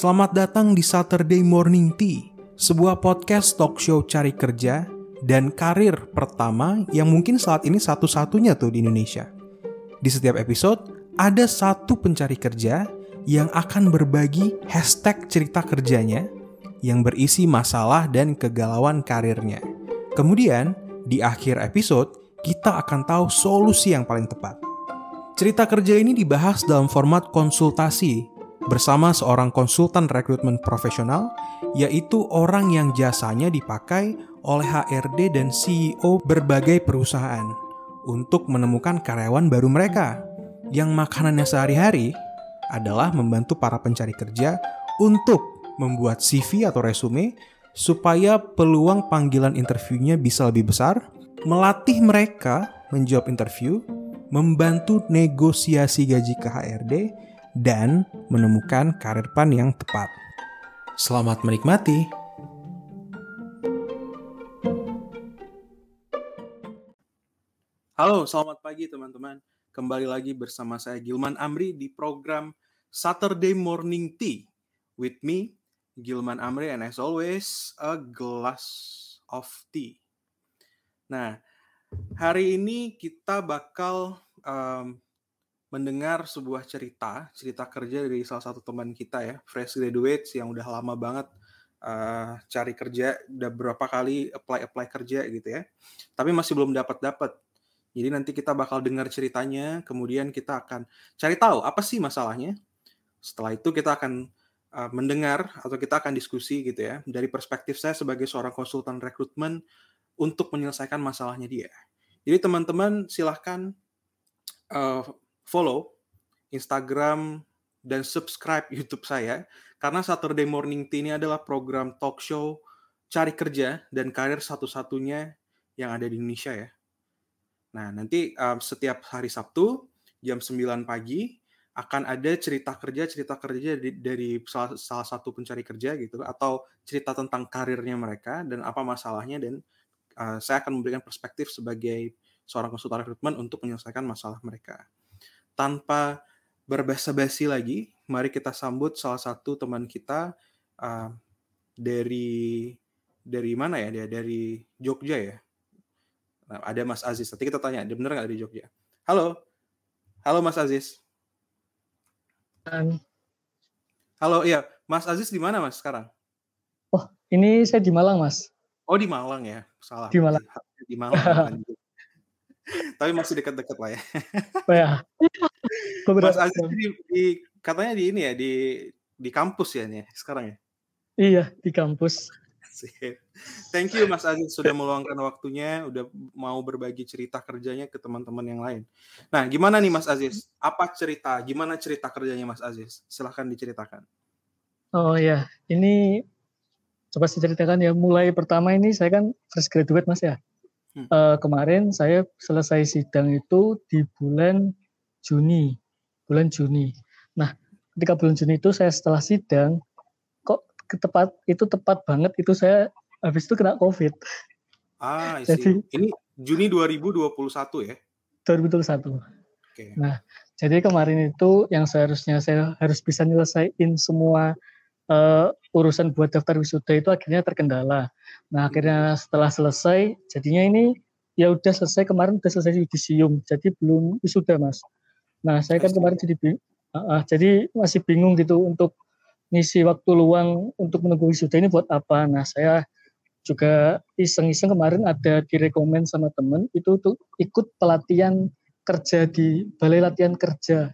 Selamat datang di Saturday Morning Tea, sebuah podcast talk show cari kerja dan karir pertama yang mungkin saat ini satu-satunya tuh di Indonesia. Di setiap episode, ada satu pencari kerja yang akan berbagi hashtag cerita kerjanya yang berisi masalah dan kegalauan karirnya. Kemudian, di akhir episode, kita akan tahu solusi yang paling tepat. Cerita kerja ini dibahas dalam format konsultasi bersama seorang konsultan rekrutmen profesional, yaitu orang yang jasanya dipakai oleh HRD dan CEO berbagai perusahaan untuk menemukan karyawan baru mereka yang makanannya sehari-hari adalah membantu para pencari kerja untuk membuat CV atau resume supaya peluang panggilan interviewnya bisa lebih besar, melatih mereka menjawab interview, membantu negosiasi gaji ke HRD, dan menemukan karir pan yang tepat. Selamat menikmati. Halo, selamat pagi teman-teman. Kembali lagi bersama saya Gilman Amri di program Saturday Morning Tea with me, Gilman Amri, and as always, a glass of tea. Nah, hari ini kita bakal um, mendengar sebuah cerita, cerita kerja dari salah satu teman kita ya, fresh graduates yang udah lama banget uh, cari kerja, udah berapa kali apply apply kerja gitu ya, tapi masih belum dapat dapat. Jadi nanti kita bakal dengar ceritanya, kemudian kita akan cari tahu apa sih masalahnya. Setelah itu kita akan uh, mendengar atau kita akan diskusi gitu ya dari perspektif saya sebagai seorang konsultan rekrutmen untuk menyelesaikan masalahnya dia. Jadi teman-teman silahkan uh, follow Instagram dan subscribe YouTube saya karena Saturday Morning Tea ini adalah program talk show cari kerja dan karir satu-satunya yang ada di Indonesia ya. Nah, nanti um, setiap hari Sabtu jam 9 pagi akan ada cerita kerja cerita kerja dari, dari salah, salah satu pencari kerja gitu atau cerita tentang karirnya mereka dan apa masalahnya dan uh, saya akan memberikan perspektif sebagai seorang konsultan rekrutmen untuk menyelesaikan masalah mereka tanpa berbasa-basi lagi, mari kita sambut salah satu teman kita uh, dari dari mana ya dia dari Jogja ya. Nah, ada Mas Aziz. Nanti kita tanya, dia benar nggak dari Jogja? Halo, halo Mas Aziz. Halo, iya, Mas Aziz di mana Mas sekarang? Oh, ini saya di Malang Mas. Oh di Malang ya, salah. Di Malang. Di Malang. Tapi masih dekat-dekat lah ya. Oh ya. Mas Aziz di, di, katanya di ini ya di di kampus ya nih sekarang ya. Iya di kampus. Thank you Mas Aziz sudah meluangkan waktunya, udah mau berbagi cerita kerjanya ke teman-teman yang lain. Nah, gimana nih Mas Aziz? Apa cerita? Gimana cerita kerjanya Mas Aziz? Silahkan diceritakan. Oh ya, ini coba saya ceritakan ya. Mulai pertama ini saya kan fresh graduate Mas ya. Hmm. Uh, kemarin saya selesai sidang itu di bulan Juni, bulan Juni. Nah, ketika bulan Juni itu saya setelah sidang, kok tepat itu tepat banget itu saya habis itu kena COVID. Ah, jadi ini Juni 2021 ya? 2021. Okay. Nah, jadi kemarin itu yang seharusnya saya harus bisa nyelesain semua uh, urusan buat daftar wisuda itu akhirnya terkendala. Nah akhirnya setelah selesai, jadinya ini ya udah selesai kemarin udah selesai yudisium, jadi belum wisuda mas. Nah saya kan kemarin jadi uh, uh, jadi masih bingung gitu untuk ngisi waktu luang untuk menunggu wisuda ini buat apa. Nah saya juga iseng-iseng kemarin ada direkomend sama temen itu untuk ikut pelatihan kerja di balai latihan kerja.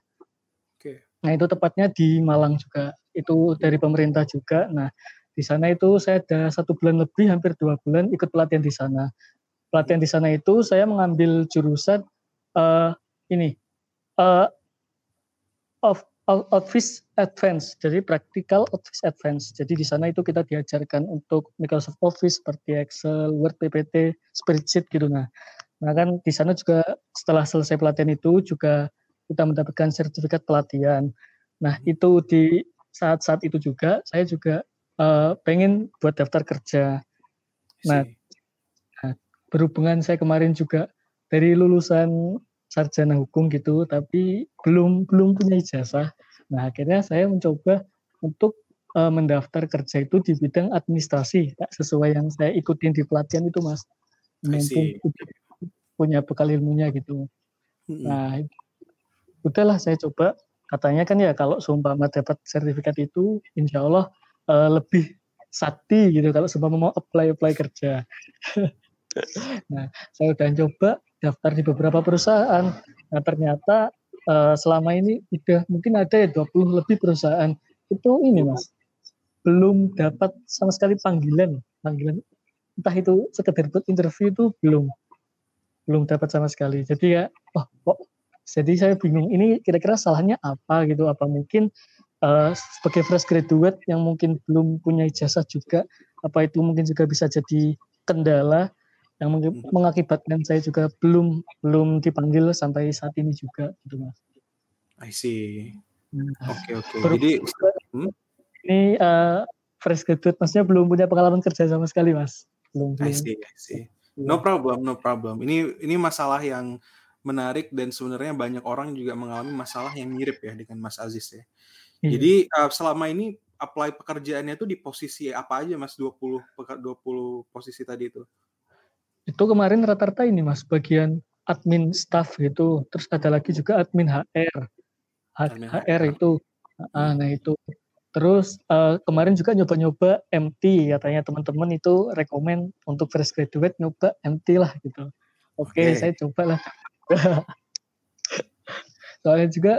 Nah itu tepatnya di Malang juga itu dari pemerintah juga. Nah, di sana itu saya ada satu bulan lebih, hampir dua bulan ikut pelatihan di sana. Pelatihan di sana itu saya mengambil jurusan uh, ini uh, of Office Advance, jadi practical Office Advance. Jadi di sana itu kita diajarkan untuk Microsoft Office seperti Excel, Word, PPT, spreadsheet gitu. Nah, nah kan di sana juga setelah selesai pelatihan itu juga kita mendapatkan sertifikat pelatihan. Nah itu di saat-saat itu juga saya juga uh, pengen buat daftar kerja. Nah, nah, berhubungan saya kemarin juga dari lulusan sarjana hukum gitu, tapi belum belum punya ijazah. Nah, akhirnya saya mencoba untuk uh, mendaftar kerja itu di bidang administrasi, tak sesuai yang saya ikutin di pelatihan itu mas. Mumpung punya bekal ilmunya gitu. Hmm. Nah, udahlah saya coba. Katanya kan ya kalau seumpama dapat sertifikat itu, insya Allah uh, lebih sakti gitu kalau seumpama mau apply apply kerja. nah, saya udah coba daftar di beberapa perusahaan. Nah, ternyata uh, selama ini udah mungkin ada ya 20 lebih perusahaan. Itu ini mas belum dapat sama sekali panggilan. Panggilan entah itu sekedar buat interview itu belum belum dapat sama sekali. Jadi ya oh kok jadi saya bingung ini kira-kira salahnya apa gitu? Apa mungkin uh, sebagai fresh graduate yang mungkin belum punya ijazah juga apa itu mungkin juga bisa jadi kendala yang hmm. mengakibatkan saya juga belum belum dipanggil sampai saat ini juga gitu mas. I see. Hmm. Oke oke. Okay, okay. Jadi hmm? ini uh, fresh graduate maksudnya belum punya pengalaman kerja sama sekali mas. Belum. I see I see. No problem no problem. Ini ini masalah yang menarik dan sebenarnya banyak orang juga mengalami masalah yang mirip ya dengan Mas Aziz ya. Hmm. Jadi uh, selama ini apply pekerjaannya itu di posisi apa aja Mas 20 20 posisi tadi itu? Itu kemarin rata-rata ini Mas, bagian admin staff gitu. Terus ada lagi juga admin HR. Admin HR itu. Uh, nah itu. Terus uh, kemarin juga nyoba-nyoba MT katanya teman-teman itu rekomend untuk fresh graduate nyoba MT lah gitu. Oke, okay, okay. saya coba lah. Soalnya juga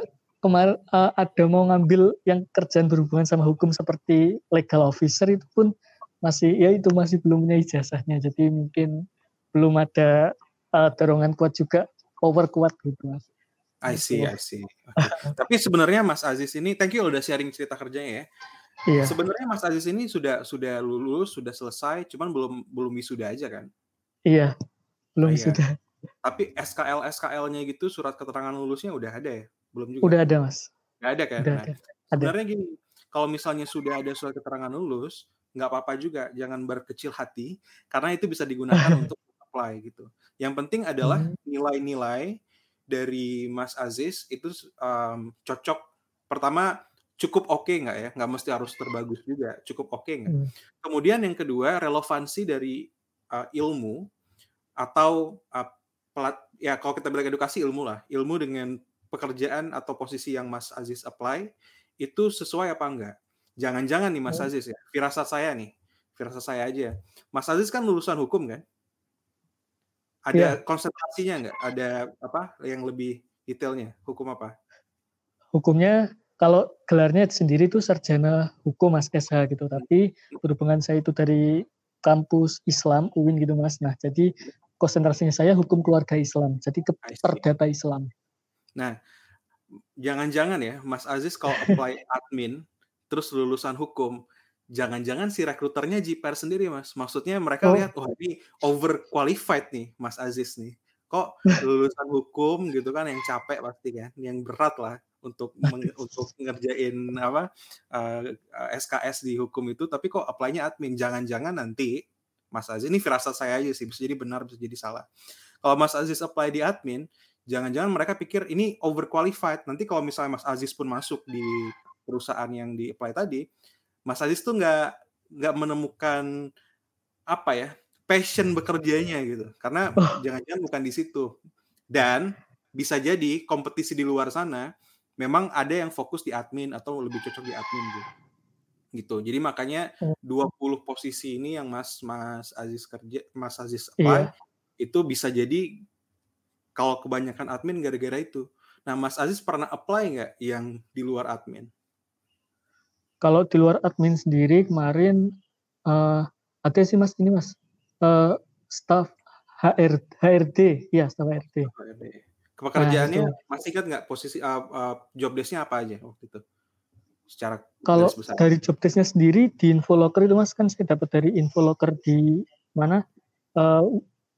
kemarin uh, ada mau ngambil yang kerjaan berhubungan sama hukum seperti legal officer itu pun masih ya itu masih belum punya ijazahnya. Jadi mungkin belum ada uh, dorongan kuat juga power kuat gitu mas. I see, gitu. I see. Okay. Tapi sebenarnya Mas Aziz ini, thank you udah sharing cerita kerjanya ya. Iya. Sebenarnya Mas Aziz ini sudah sudah lulus, sudah selesai, cuman belum belum wisuda aja kan? Iya, belum nah, wisuda. Iya. Tapi SKL SKL-nya gitu, surat keterangan lulusnya udah ada ya? Belum juga. Udah ada mas. Gak ada kan? Udah nah, ada. Sebenarnya gini, kalau misalnya sudah ada surat keterangan lulus, nggak apa-apa juga, jangan berkecil hati, karena itu bisa digunakan untuk apply gitu. Yang penting adalah hmm. nilai-nilai dari Mas Aziz itu um, cocok. Pertama cukup oke okay nggak ya? Nggak mesti harus terbagus juga. Cukup oke okay nggak? Hmm. Kemudian yang kedua relevansi dari uh, ilmu atau uh, pelat ya kalau kita bilang edukasi ilmu lah, ilmu dengan pekerjaan atau posisi yang Mas Aziz apply itu sesuai apa enggak? Jangan-jangan nih Mas hmm. Aziz ya, firasat saya nih, firasat saya aja. Mas Aziz kan lulusan hukum kan? Ada ya. konsentrasinya nggak? Ada apa yang lebih detailnya? Hukum apa? Hukumnya kalau gelarnya sendiri itu sarjana hukum Mas SH gitu, tapi berhubungan saya itu dari kampus Islam UIN gitu Mas. Nah, jadi konsentrasinya saya hukum keluarga Islam, jadi ke perdata Islam. Nah, jangan-jangan ya Mas Aziz kalau apply admin terus lulusan hukum, jangan-jangan si rekruternya JPR sendiri mas. Maksudnya mereka oh. lihat oh ini overqualified nih mas Aziz nih. Kok lulusan hukum gitu kan yang capek pasti kan yang berat lah untuk untuk ngerjain apa uh, eh, SKS di hukum itu tapi kok apply-nya admin. Jangan-jangan nanti Mas Aziz ini firasat saya aja sih bisa jadi benar bisa jadi salah. Kalau Mas Aziz apply di admin jangan-jangan mereka pikir ini overqualified. Nanti kalau misalnya Mas Aziz pun masuk di perusahaan yang di apply tadi Mas Aziz tuh nggak nggak menemukan apa ya passion bekerjanya gitu karena oh. jangan-jangan bukan di situ dan bisa jadi kompetisi di luar sana memang ada yang fokus di admin atau lebih cocok di admin gitu gitu jadi makanya 20 hmm. posisi ini yang Mas Mas Aziz kerja Mas Aziz apply iya. itu bisa jadi kalau kebanyakan admin gara-gara itu nah Mas Aziz pernah apply nggak yang di luar admin kalau di luar admin sendiri kemarin uh, ada sih mas ini mas uh, staff HR, HRD, ya staff HRD. HRD. Pekerjaannya nah, masih ingat nggak posisi uh, uh, job desknya apa aja waktu itu? Secara kalau dari job desknya sendiri di Infolocker itu mas kan saya dapat dari Infolocker di mana uh,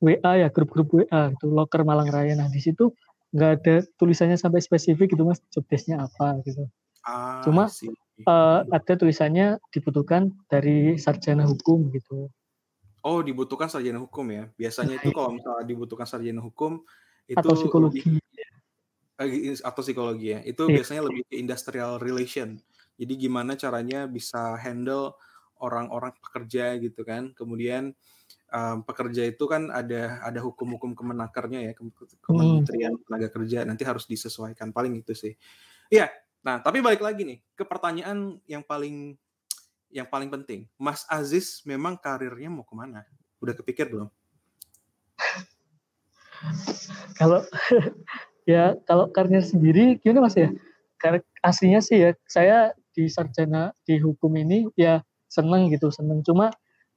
WA ya grup-grup WA itu Locker Malang Raya. Nah di situ nggak ada tulisannya sampai spesifik itu mas job desknya apa gitu. Ah, Cuma uh, ada tulisannya dibutuhkan dari sarjana hukum gitu. Oh, dibutuhkan sarjana hukum ya. Biasanya itu kalau misalnya dibutuhkan sarjana hukum itu atau psikologi lebih, atau psikologi ya. Itu yeah. biasanya lebih ke industrial relation. Jadi gimana caranya bisa handle orang-orang pekerja gitu kan. Kemudian um, pekerja itu kan ada ada hukum-hukum kemenakernya ya hmm. Kementerian Tenaga Kerja nanti harus disesuaikan paling itu sih. Iya. Nah, tapi balik lagi nih ke pertanyaan yang paling yang paling penting. Mas Aziz memang karirnya mau ke mana? Udah kepikir belum? kalau ya kalau karirnya sendiri gimana Mas ya? Karena aslinya sih ya saya di sarjana di hukum ini ya seneng gitu seneng cuma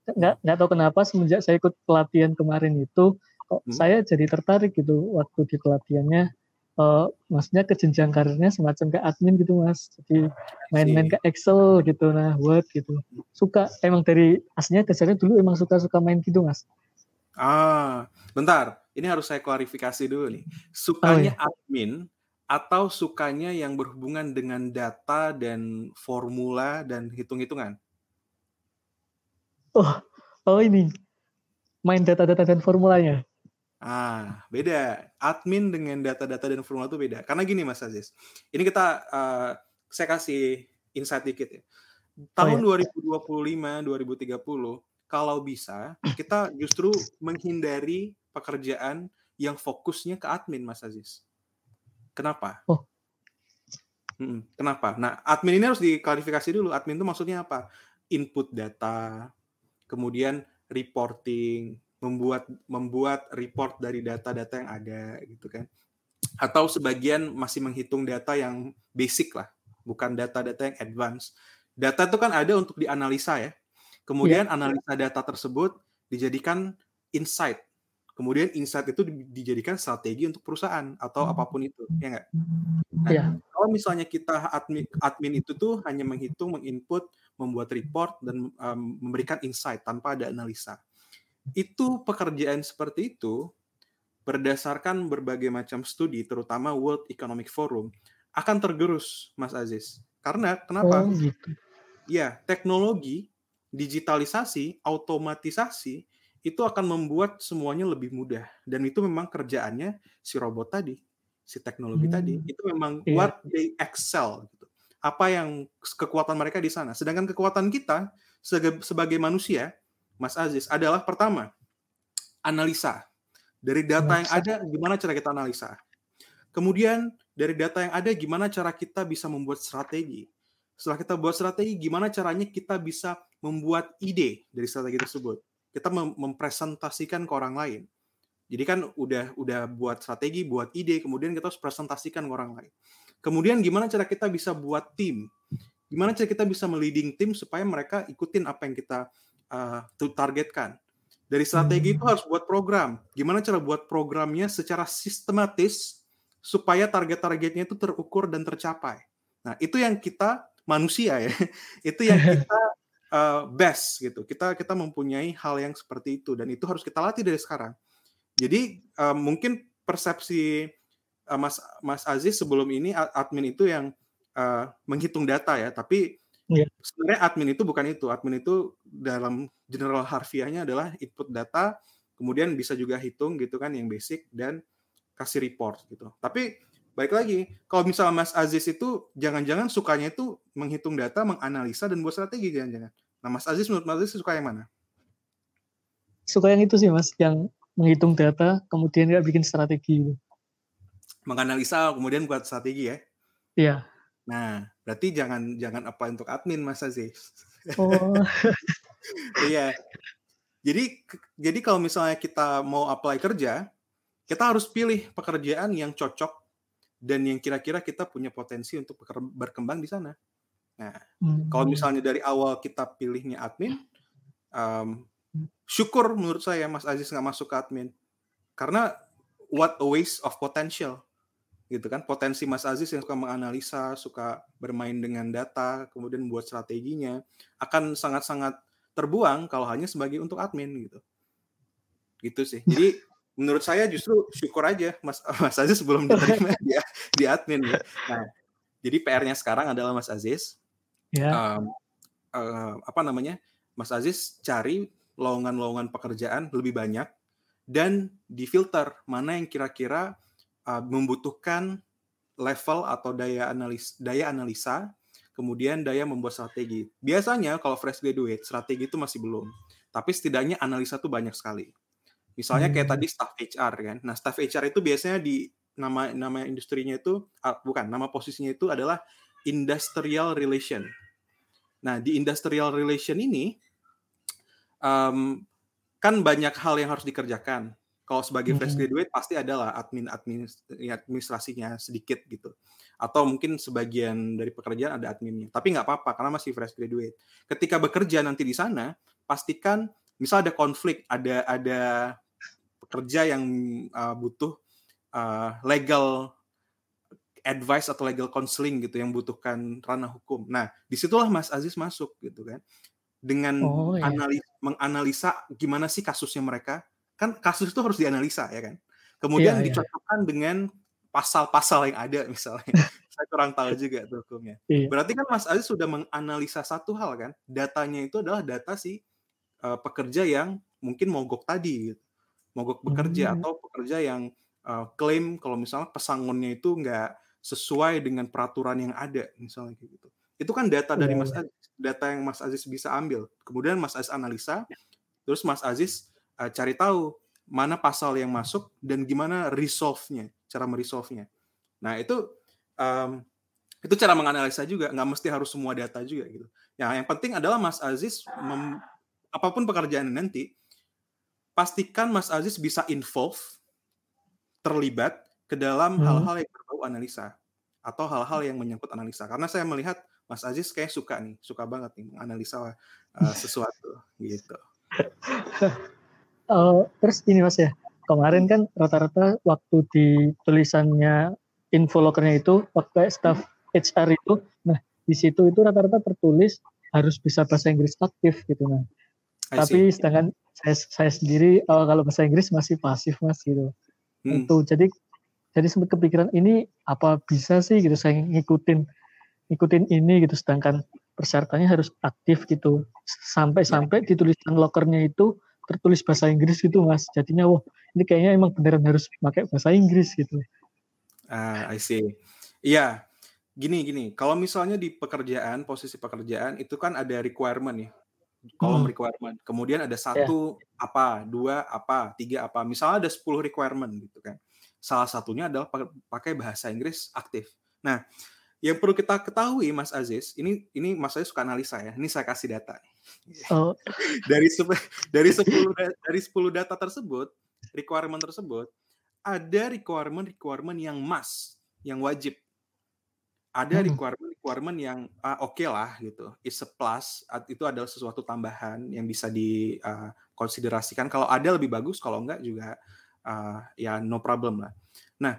nggak nggak tahu kenapa semenjak saya ikut pelatihan kemarin itu kok hmm. saya jadi tertarik gitu waktu di pelatihannya uh, maksudnya ke jenjang karirnya semacam kayak admin gitu mas. Jadi main-main ke Excel gitu nah Word gitu. Suka emang dari aslinya dasarnya dulu emang suka-suka main gitu mas. Ah bentar. Ini harus saya klarifikasi dulu nih. Sukanya oh, iya. admin atau sukanya yang berhubungan dengan data dan formula dan hitung-hitungan? Oh, oh ini. Main data-data dan formulanya. Ah, beda. Admin dengan data-data dan formula itu beda. Karena gini Mas Aziz, ini kita uh, saya kasih insight dikit ya. Tahun oh, iya. 2025, 2030, kalau bisa kita justru menghindari pekerjaan yang fokusnya ke admin Mas Aziz. Kenapa? Oh. Hmm, kenapa? Nah, admin ini harus diklarifikasi dulu. Admin itu maksudnya apa? Input data, kemudian reporting, membuat membuat report dari data-data yang ada gitu kan. Atau sebagian masih menghitung data yang basic lah, bukan data-data yang advance. Data itu kan ada untuk dianalisa ya. Kemudian yeah. analisa data tersebut dijadikan insight kemudian insight itu dijadikan strategi untuk perusahaan atau hmm. apa pun itu ya nggak nah yeah. kalau misalnya kita admin admin itu tuh hanya menghitung menginput membuat report dan um, memberikan insight tanpa ada analisa itu pekerjaan seperti itu berdasarkan berbagai macam studi terutama World Economic Forum akan tergerus Mas Aziz karena kenapa oh, gitu. ya teknologi digitalisasi automatisasi itu akan membuat semuanya lebih mudah dan itu memang kerjaannya si robot tadi si teknologi hmm. tadi itu memang yeah. what they excel gitu apa yang kekuatan mereka di sana sedangkan kekuatan kita sebagai manusia Mas Aziz adalah pertama analisa dari data yang ada gimana cara kita analisa kemudian dari data yang ada gimana cara kita bisa membuat strategi setelah kita buat strategi gimana caranya kita bisa membuat ide dari strategi tersebut kita mem mempresentasikan ke orang lain. Jadi kan udah udah buat strategi, buat ide, kemudian kita harus presentasikan ke orang lain. Kemudian gimana cara kita bisa buat tim? Gimana cara kita bisa meliding tim supaya mereka ikutin apa yang kita uh, targetkan? Dari strategi itu hmm. harus buat program. Gimana cara buat programnya secara sistematis supaya target-targetnya itu terukur dan tercapai. Nah, itu yang kita manusia ya. itu yang kita uh, best gitu. Kita kita mempunyai hal yang seperti itu dan itu harus kita latih dari sekarang. Jadi uh, mungkin persepsi uh, Mas Mas Aziz sebelum ini admin itu yang uh, menghitung data ya, tapi yeah. sebenarnya admin itu bukan itu. Admin itu dalam general harfiahnya adalah input data, kemudian bisa juga hitung gitu kan yang basic dan kasih report gitu. Tapi baik lagi, kalau misalnya Mas Aziz itu jangan-jangan sukanya itu menghitung data, menganalisa dan buat strategi jangan-jangan. Nah, Mas Aziz menurut Mas Aziz suka yang mana? Suka yang itu sih, Mas, yang menghitung data, kemudian nggak bikin strategi. Menganalisa, kemudian buat strategi ya? Iya. Nah, berarti jangan jangan apa untuk admin, Mas Aziz. Oh. iya. Jadi jadi kalau misalnya kita mau apply kerja, kita harus pilih pekerjaan yang cocok dan yang kira-kira kita punya potensi untuk berkembang di sana. Nah, hmm. kalau misalnya dari awal kita pilihnya admin, um, syukur menurut saya Mas Aziz nggak masuk ke admin, karena what a waste of potential, gitu kan? Potensi Mas Aziz yang suka menganalisa, suka bermain dengan data, kemudian buat strateginya, akan sangat-sangat terbuang kalau hanya sebagai untuk admin gitu. Gitu sih. Jadi menurut saya justru syukur aja Mas Mas Aziz sebelum diterima di, di admin. Ya. Nah, jadi PR-nya sekarang adalah Mas Aziz yeah. um, uh, apa namanya Mas Aziz cari lowongan-lowongan pekerjaan lebih banyak dan difilter mana yang kira-kira uh, membutuhkan level atau daya analis daya analisa kemudian daya membuat strategi. Biasanya kalau fresh graduate, strategi itu masih belum. Tapi setidaknya analisa tuh banyak sekali. Misalnya kayak hmm. tadi staff HR kan. Nah, staff HR itu biasanya di nama nama industrinya itu uh, bukan nama posisinya itu adalah industrial relation. Nah, di industrial relation ini um, kan banyak hal yang harus dikerjakan. Kalau sebagai fresh hmm. graduate pasti adalah admin admin administrasinya sedikit gitu. Atau mungkin sebagian dari pekerjaan ada adminnya. Tapi nggak apa-apa karena masih fresh graduate. Ketika bekerja nanti di sana, pastikan misal ada konflik, ada ada pekerja yang uh, butuh uh, legal advice atau legal counseling gitu yang butuhkan ranah hukum. Nah, di situlah Mas Aziz masuk gitu kan dengan oh, iya. analis menganalisa gimana sih kasusnya mereka kan kasus itu harus dianalisa ya kan kemudian iya, iya. dicocokkan iya. dengan pasal-pasal yang ada misalnya saya kurang tahu juga tuh hukumnya iya. berarti kan Mas Aziz sudah menganalisa satu hal kan datanya itu adalah data si uh, pekerja yang mungkin mogok tadi gitu. mogok bekerja hmm. atau pekerja yang uh, klaim kalau misalnya pesangonnya itu nggak sesuai dengan peraturan yang ada misalnya kayak gitu itu kan data dari Mas iya. Aziz data yang Mas Aziz bisa ambil kemudian Mas Aziz analisa terus Mas Aziz uh, cari tahu mana pasal yang masuk dan gimana resolve-nya, cara meresolve-nya. Nah, itu um, itu cara menganalisa juga, nggak mesti harus semua data juga gitu. Ya, yang penting adalah Mas Aziz mem, apa pun pekerjaan nanti pastikan Mas Aziz bisa involve terlibat ke dalam hmm. hal-hal hmm. yang berbau analisa atau hal-hal yang menyangkut analisa. Karena saya melihat Mas Aziz kayak suka nih, suka banget nih menganalisa uh, sesuatu gitu. uh, terus ini mas ya kemarin kan rata-rata waktu di tulisannya info lokernya itu waktu staff HR itu nah di situ itu rata-rata tertulis harus bisa bahasa Inggris aktif gitu nah tapi sedangkan saya, saya sendiri uh, kalau bahasa Inggris masih pasif mas gitu. Hmm. itu jadi jadi sempat kepikiran ini apa bisa sih? gitu saya ngikutin ngikutin ini gitu sedangkan persyaratannya harus aktif gitu. Sampai-sampai di tulisan lokernya itu tertulis bahasa Inggris gitu mas. Jadinya wah ini kayaknya emang beneran harus pakai bahasa Inggris gitu. Ah I see. Iya. Gini gini. Kalau misalnya di pekerjaan posisi pekerjaan itu kan ada requirement ya. Kolom hmm. requirement. Kemudian ada satu yeah. apa dua apa tiga apa. Misalnya ada 10 requirement gitu kan. Salah satunya adalah pakai bahasa Inggris aktif. Nah yang perlu kita ketahui Mas Aziz, ini ini Mas Aziz suka analisa ya. Ini saya kasih data. Oh. dari dari 10 dari 10 data tersebut, requirement tersebut, ada requirement requirement yang must, yang wajib. Ada hmm. requirement requirement yang uh, oke okay lah gitu. Is a plus, itu adalah sesuatu tambahan yang bisa dikonsiderasikan. Uh, kalau ada lebih bagus, kalau enggak juga uh, ya no problem lah. Nah,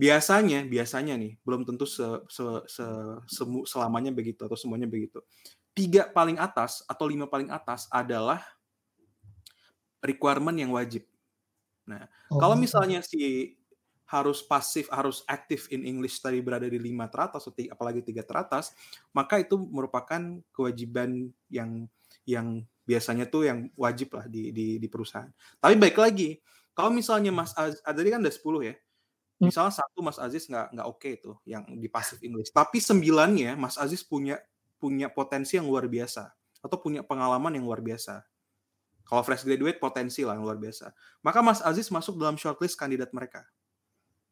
biasanya biasanya nih belum tentu se, se, se, semu, selamanya begitu atau semuanya begitu tiga paling atas atau lima paling atas adalah requirement yang wajib nah oh. kalau misalnya si harus pasif harus aktif in English tadi berada di lima teratas atau tiga, apalagi tiga teratas maka itu merupakan kewajiban yang yang biasanya tuh yang wajib lah di di, di perusahaan tapi baik lagi kalau misalnya Mas Az, tadi kan ada 10 ya Hmm. Misalnya satu Mas Aziz nggak nggak oke okay tuh yang di pasif English, tapi sembilannya Mas Aziz punya punya potensi yang luar biasa atau punya pengalaman yang luar biasa. Kalau fresh graduate potensi lah yang luar biasa. Maka Mas Aziz masuk dalam shortlist kandidat mereka.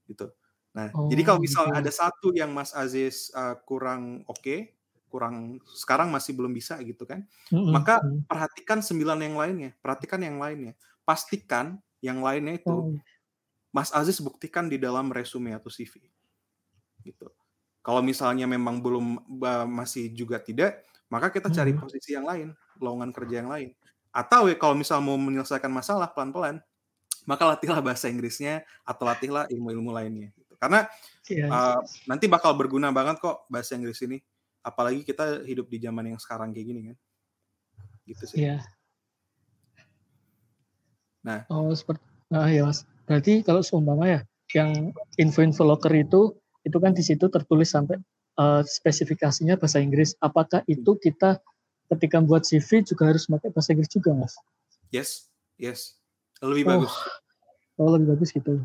Gitu. Nah, oh, jadi kalau misalnya gitu. ada satu yang Mas Aziz uh, kurang oke, okay, kurang sekarang masih belum bisa gitu kan, mm-hmm. maka perhatikan sembilan yang lainnya, perhatikan yang lainnya, pastikan yang lainnya itu oh. Mas Aziz buktikan di dalam resume atau CV. Gitu. Kalau misalnya memang belum masih juga tidak, maka kita cari hmm. posisi yang lain, lowongan kerja yang lain. Atau ya kalau misal mau menyelesaikan masalah pelan-pelan, maka latihlah bahasa Inggrisnya atau latihlah ilmu-ilmu lainnya. Gitu. Karena yeah. uh, nanti bakal berguna banget kok bahasa Inggris ini. Apalagi kita hidup di zaman yang sekarang kayak gini kan. Gitu sih. Iya. Nah. Oh seperti. Ah ya mas. Berarti kalau seumpama ya, yang info-info locker itu, itu kan di situ tertulis sampai uh, spesifikasinya bahasa Inggris. Apakah itu kita ketika buat CV juga harus pakai bahasa Inggris juga, Mas? Yes, yes. Lebih oh. bagus. Oh, lebih bagus gitu.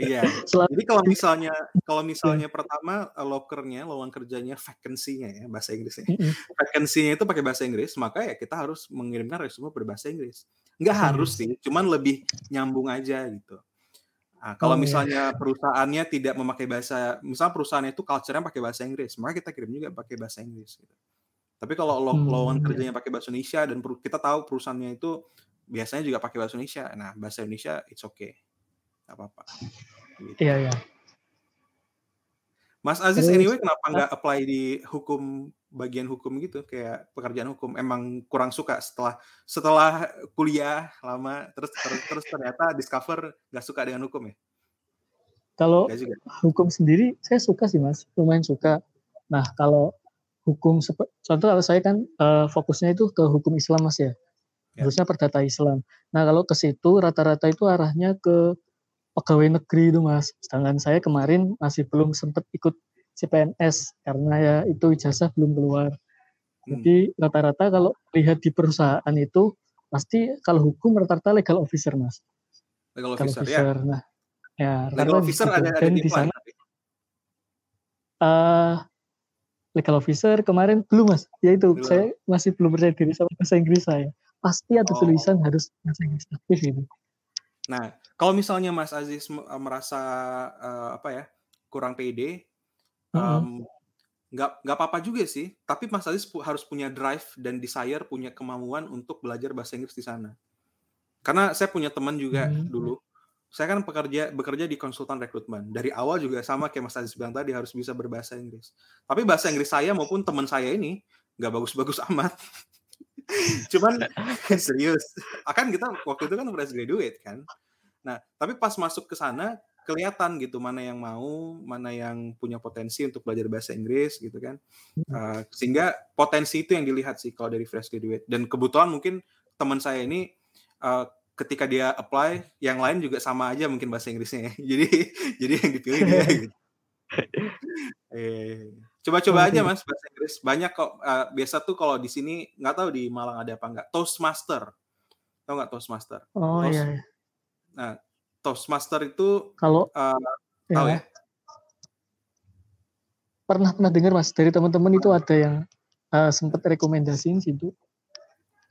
Iya. Jadi kalau misalnya kalau misalnya yeah. pertama eh, lokernya, lowongan kerjanya vacancy-nya ya bahasa Inggrisnya. Mm-hmm. Vacancy-nya itu pakai bahasa Inggris, maka ya kita harus mengirimkan resume berbahasa Inggris. Enggak mm. harus sih, cuman lebih nyambung aja gitu. Nah, kalau oh, iya. misalnya iya. perusahaannya tidak memakai bahasa, misalnya perusahaannya itu culture-nya pakai bahasa Inggris, maka kita kirim juga pakai bahasa Inggris. Gitu. Tapi kalau lo, hmm. lowongan iya. kerjanya pakai bahasa Indonesia dan kita tahu perusahaannya itu biasanya juga pakai bahasa Indonesia, nah bahasa Indonesia it's okay, nggak apa-apa. Gitu. Iya iya. Mas Aziz anyway kenapa nggak apply di hukum bagian hukum gitu kayak pekerjaan hukum emang kurang suka setelah setelah kuliah lama terus terus, terus ternyata discover nggak suka dengan hukum ya? Kalau hukum sendiri saya suka sih mas, lumayan suka. Nah kalau hukum contoh kalau saya kan uh, fokusnya itu ke hukum Islam mas ya, ya. harusnya perdata Islam. Nah kalau ke situ rata-rata itu arahnya ke pegawai negeri itu mas. Sedangkan saya kemarin masih belum sempat ikut CPNS karena ya itu ijazah belum keluar. Hmm. Jadi rata-rata kalau lihat di perusahaan itu pasti kalau hukum rata-rata legal officer mas. Legal officer, ya. officer. ya. Nah, ya legal officer ada, ada di, di sana. Uh, legal officer kemarin belum mas. Ya itu belum. saya masih belum percaya diri sama bahasa Inggris saya. Pasti ada oh. tulisan harus bahasa Inggris aktif gitu. Nah, kalau misalnya Mas Aziz merasa uh, apa ya kurang pede, um, nggak nggak apa-apa juga sih. Tapi Mas Aziz pu harus punya drive dan desire, punya kemauan untuk belajar bahasa Inggris di sana. Karena saya punya teman juga hmm. dulu. Saya kan pekerja bekerja di konsultan rekrutmen. Dari awal juga sama kayak Mas Aziz bilang tadi harus bisa berbahasa Inggris. Tapi bahasa Inggris saya maupun teman saya ini nggak bagus-bagus amat. Cuman serius. Akan kita waktu itu kan fresh graduate kan. Nah, tapi pas masuk ke sana kelihatan gitu mana yang mau, mana yang punya potensi untuk belajar bahasa Inggris gitu kan. Uh, sehingga potensi itu yang dilihat sih kalau dari fresh graduate. Dan kebetulan mungkin teman saya ini uh, ketika dia apply, yang lain juga sama aja mungkin bahasa Inggrisnya ya. Jadi jadi yang dipilih dia gitu. Eh, coba-coba aja mas bahasa Inggris. Banyak kok. Uh, biasa tuh kalau di sini nggak tahu di Malang ada apa nggak. Toastmaster. Tahu nggak Toastmaster? Oh Toast, iya. iya. Nah, Toastmaster itu kalau uh, tahu ya? ya? Pernah pernah dengar Mas dari teman-teman itu ada yang uh, sempat rekomendasiin situ.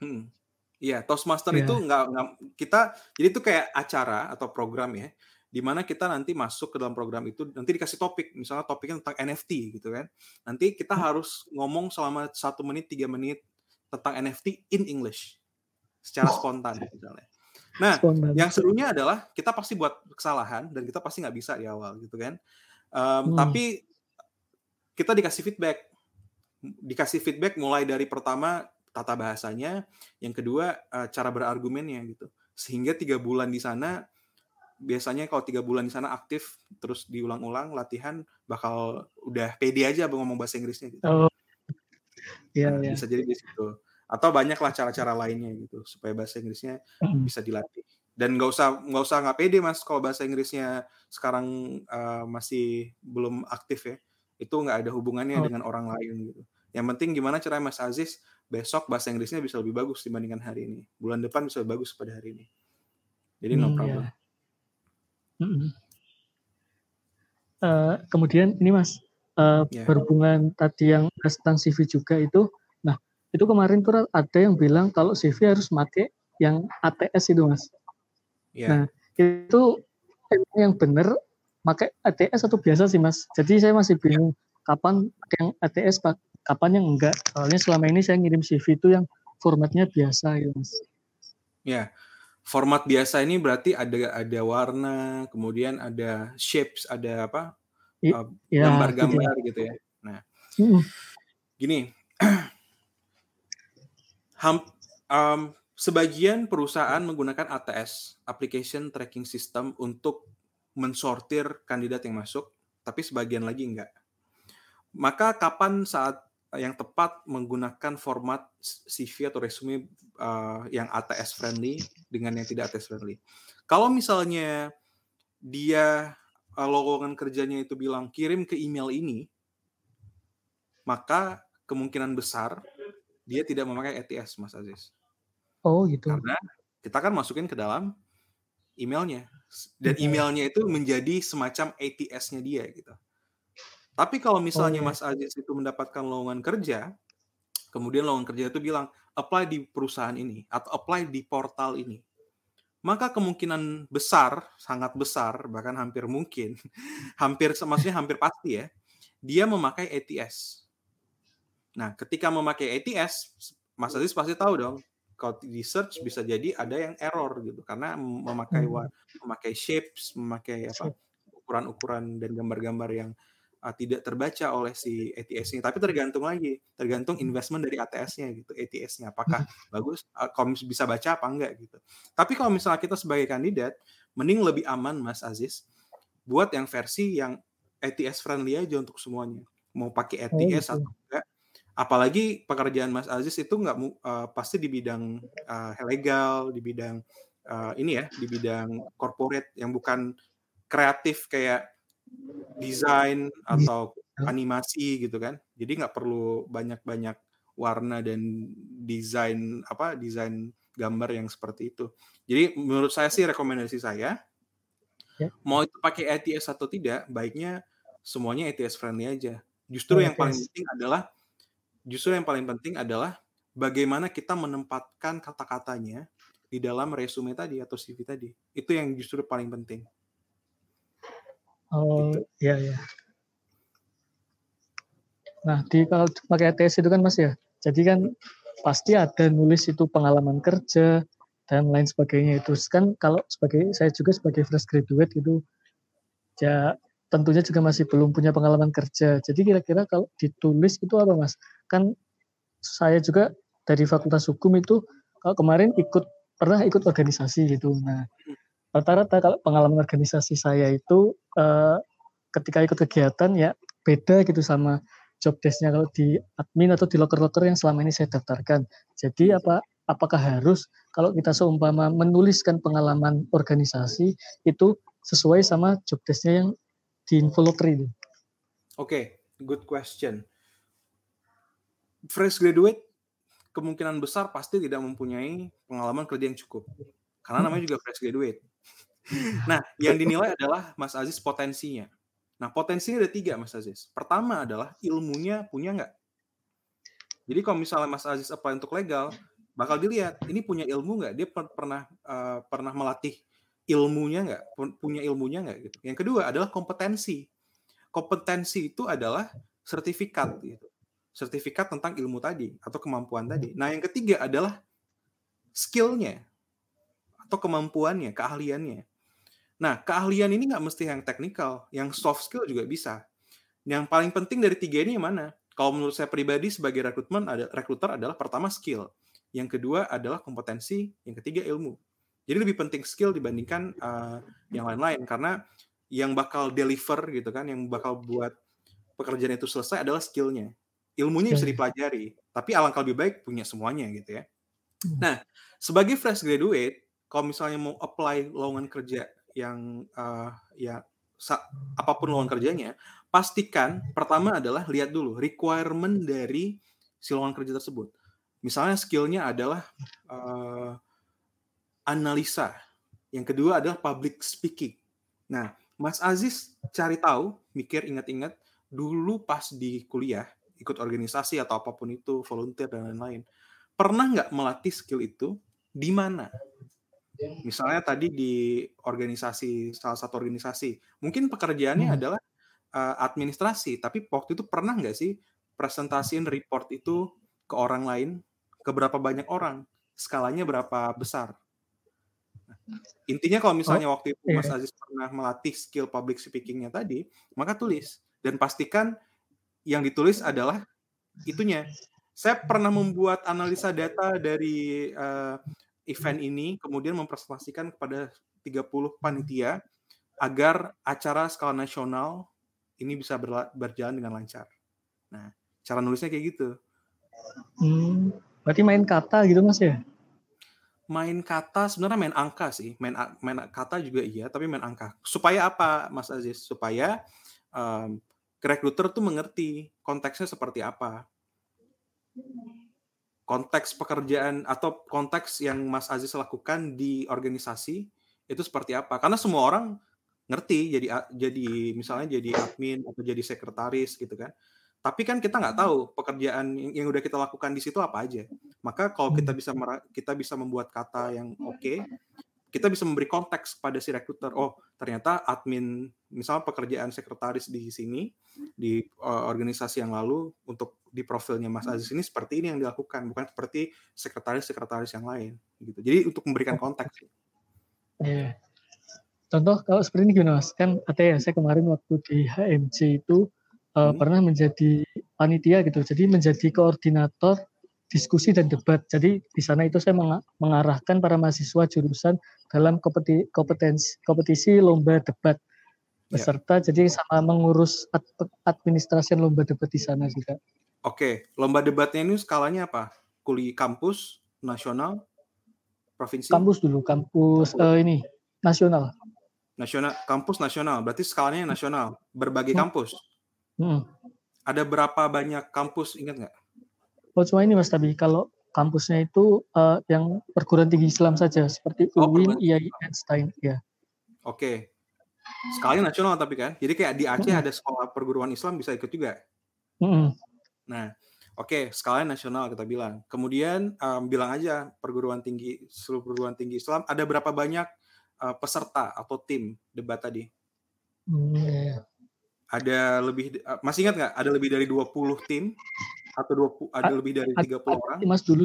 Hmm. Iya, Toastmaster ya. itu nggak kita jadi itu kayak acara atau program ya di mana kita nanti masuk ke dalam program itu nanti dikasih topik misalnya topiknya tentang NFT gitu kan nanti kita hmm. harus ngomong selama satu menit tiga menit tentang NFT in English secara spontan misalnya Nah, yang serunya adalah kita pasti buat kesalahan dan kita pasti nggak bisa di awal gitu kan. Um, hmm. Tapi kita dikasih feedback, dikasih feedback mulai dari pertama tata bahasanya, yang kedua uh, cara berargumennya gitu. Sehingga tiga bulan di sana biasanya kalau tiga bulan di sana aktif terus diulang-ulang latihan bakal udah pede aja ngomong bahasa Inggrisnya gitu. Oh. Iya, nah, ya. Bisa jadi di situ atau banyaklah cara-cara lainnya gitu supaya bahasa Inggrisnya bisa dilatih dan nggak usah nggak usah nggak pede mas kalau bahasa Inggrisnya sekarang uh, masih belum aktif ya itu nggak ada hubungannya oh. dengan orang lain gitu yang penting gimana cara Mas Aziz besok bahasa Inggrisnya bisa lebih bagus dibandingkan hari ini bulan depan bisa lebih bagus pada hari ini jadi no hmm, problem yeah. hmm. uh, kemudian ini Mas uh, yeah. berhubungan tadi yang tentang CV juga itu itu kemarin tuh ada yang bilang kalau CV harus pakai yang ATS itu mas. Yeah. Nah itu yang benar pakai ATS atau biasa sih mas. Jadi saya masih bingung yeah. kapan yang ATS kapan yang enggak. Soalnya selama ini saya ngirim CV itu yang formatnya biasa gitu mas. Ya, yeah. format biasa ini berarti ada ada warna, kemudian ada shapes, ada apa? Uh, gambar-gambar ya, gitu ya. Nah, mm. gini, Ham, um, sebagian perusahaan menggunakan ATS (Application Tracking System) untuk mensortir kandidat yang masuk, tapi sebagian lagi enggak. Maka kapan saat yang tepat menggunakan format CV atau resume uh, yang ATS friendly dengan yang tidak ATS friendly? Kalau misalnya dia uh, lowongan kerjanya itu bilang kirim ke email ini, maka kemungkinan besar dia tidak memakai ETS, Mas Aziz. Oh gitu. Karena kita kan masukin ke dalam emailnya dan emailnya itu menjadi semacam ATS-nya dia gitu. Tapi kalau misalnya oh, iya. Mas Aziz itu mendapatkan lowongan kerja, kemudian lowongan kerja itu bilang apply di perusahaan ini atau apply di portal ini, maka kemungkinan besar, sangat besar, bahkan hampir mungkin, hampir maksudnya hampir pasti ya, dia memakai ATS. Nah, ketika memakai ATS, Mas Aziz pasti tahu dong, kalau di search bisa jadi ada yang error gitu karena memakai hmm. memakai shapes, memakai apa ukuran-ukuran dan gambar-gambar yang uh, tidak terbaca oleh si ATS-nya. Tapi tergantung lagi, tergantung investment dari ATS-nya gitu, ATS-nya apakah hmm. bagus, uh, kalau bisa baca apa enggak gitu. Tapi kalau misalnya kita sebagai kandidat, mending lebih aman Mas Aziz buat yang versi yang ATS friendly aja untuk semuanya. Mau pakai ATS oh, gitu. atau enggak, apalagi pekerjaan Mas Aziz itu nggak uh, pasti di bidang uh, legal, di bidang uh, ini ya, di bidang corporate yang bukan kreatif kayak desain atau animasi gitu kan. Jadi nggak perlu banyak-banyak warna dan desain apa desain gambar yang seperti itu. Jadi menurut saya sih rekomendasi saya ya. mau itu pakai ATS atau tidak, baiknya semuanya ATS friendly aja. Justru oh, yang paling penting adalah justru yang paling penting adalah bagaimana kita menempatkan kata-katanya di dalam resume tadi atau CV tadi. Itu yang justru paling penting. Oh, gitu. iya iya. Nah, di kalau pakai ATS itu kan Mas ya. Jadi kan pasti ada nulis itu pengalaman kerja dan lain sebagainya itu kan kalau sebagai saya juga sebagai fresh graduate itu ya tentunya juga masih belum punya pengalaman kerja. Jadi kira-kira kalau ditulis itu apa mas? Kan saya juga dari Fakultas Hukum itu kalau kemarin ikut pernah ikut organisasi gitu. Nah rata-rata kalau pengalaman organisasi saya itu eh, ketika ikut kegiatan ya beda gitu sama job desknya kalau di admin atau di loker-loker yang selama ini saya daftarkan. Jadi apa apakah harus kalau kita seumpama menuliskan pengalaman organisasi itu sesuai sama job desknya yang di Involucre itu? Oke, okay, good question. Fresh graduate kemungkinan besar pasti tidak mempunyai pengalaman kerja yang cukup. Karena namanya juga fresh graduate. Nah, yang dinilai adalah Mas Aziz potensinya. Nah, potensinya ada tiga, Mas Aziz. Pertama adalah ilmunya punya nggak? Jadi kalau misalnya Mas Aziz apply untuk legal, bakal dilihat ini punya ilmu nggak? Dia pernah uh, pernah melatih ilmunya nggak punya ilmunya nggak gitu. Yang kedua adalah kompetensi. Kompetensi itu adalah sertifikat gitu. Sertifikat tentang ilmu tadi atau kemampuan tadi. Nah, yang ketiga adalah skillnya atau kemampuannya, keahliannya. Nah, keahlian ini nggak mesti yang teknikal, yang soft skill juga bisa. Yang paling penting dari tiga ini yang mana? Kalau menurut saya pribadi sebagai rekrutmen ada rekruter adalah pertama skill, yang kedua adalah kompetensi, yang ketiga ilmu. Jadi lebih penting skill dibandingkan uh, yang lain-lain karena yang bakal deliver gitu kan, yang bakal buat pekerjaan itu selesai adalah skillnya. Ilmunya bisa dipelajari, tapi alangkah lebih baik punya semuanya gitu ya. Hmm. Nah, sebagai fresh graduate, kalau misalnya mau apply lowongan kerja yang uh, ya apa pun lowongan kerjanya, pastikan pertama adalah lihat dulu requirement dari si lowongan kerja tersebut. Misalnya skillnya adalah uh, analisa. Yang kedua adalah public speaking. Nah, Mas Aziz cari tahu, mikir, ingat-ingat dulu pas di kuliah ikut organisasi atau apa pun itu, volunteer dan lain-lain. Pernah nggak melatih skill itu di mana? Misalnya tadi di organisasi salah satu organisasi, mungkin pekerjaannya hmm. adalah uh, administrasi, tapi waktu itu pernah nggak sih presentasiin report itu ke orang lain, ke berapa banyak orang, skalanya berapa besar? Intinya kalau misalnya oh, waktu itu Mas. Aziz pernah melatih skill public speaking-nya tadi, maka tulis dan pastikan yang ditulis adalah itunya. Saya pernah membuat analisa data dari uh, event ini, kemudian mempresentasikan kepada 30 panitia agar acara skala nasional ini bisa berjalan dengan lancar. Nah, cara nulisnya kayak gitu. Hmm, berarti main kata gitu mas ya? main kata sebenarnya main angka sih main main kata juga iya tapi main angka supaya apa Mas Aziz supaya um, rekruter tuh mengerti konteksnya seperti apa konteks pekerjaan atau konteks yang Mas Aziz lakukan di organisasi itu seperti apa. Karena semua orang ngerti jadi jadi misalnya jadi admin atau jadi sekretaris gitu kan. Tapi kan kita nggak tahu pekerjaan yang, yang udah kita lakukan di situ apa aja. Maka kalau kita bisa kita bisa membuat kata yang oke, okay, kita bisa memberi konteks pada si rekruter. Oh, ternyata admin, misalnya pekerjaan sekretaris di sini, di uh, organisasi yang lalu, untuk di profilnya Mas Aziz ini seperti ini yang dilakukan, bukan seperti sekretaris-sekretaris yang lain. gitu. Jadi untuk memberikan konteks. Iya. Contoh kalau seperti ini gimana Mas? Kan ada ya, saya kemarin waktu di HMC itu uh, hmm. pernah menjadi panitia gitu, jadi menjadi koordinator diskusi dan debat. Jadi di sana itu saya mengarahkan para mahasiswa jurusan dalam kompeti, kompetensi kompetisi lomba debat beserta ya. jadi sama mengurus ad, administrasi lomba debat di sana juga. Oke, lomba debatnya ini skalanya apa? Kuli kampus, nasional, provinsi? Kampus dulu, kampus uh, ini nasional. Nasional, kampus nasional. Berarti skalanya nasional, berbagai hmm. kampus. Hmm. Ada berapa banyak kampus ingat nggak? Oh cuma ini Mas tapi kalau kampusnya itu uh, yang perguruan tinggi Islam saja seperti oh, UIN, IAI, Einstein ya. Oke. Sekali nasional tapi kan. Jadi kayak di Aceh hmm. ada sekolah perguruan Islam bisa ikut juga. Hmm. Nah, oke, okay, skala nasional kita bilang. Kemudian um, bilang aja perguruan tinggi seluruh perguruan tinggi Islam ada berapa banyak uh, peserta atau tim debat tadi? Iya. Ada lebih uh, masih ingat nggak ada lebih dari 20 tim atau 20 ada lebih dari 30 ada, orang? Mas dulu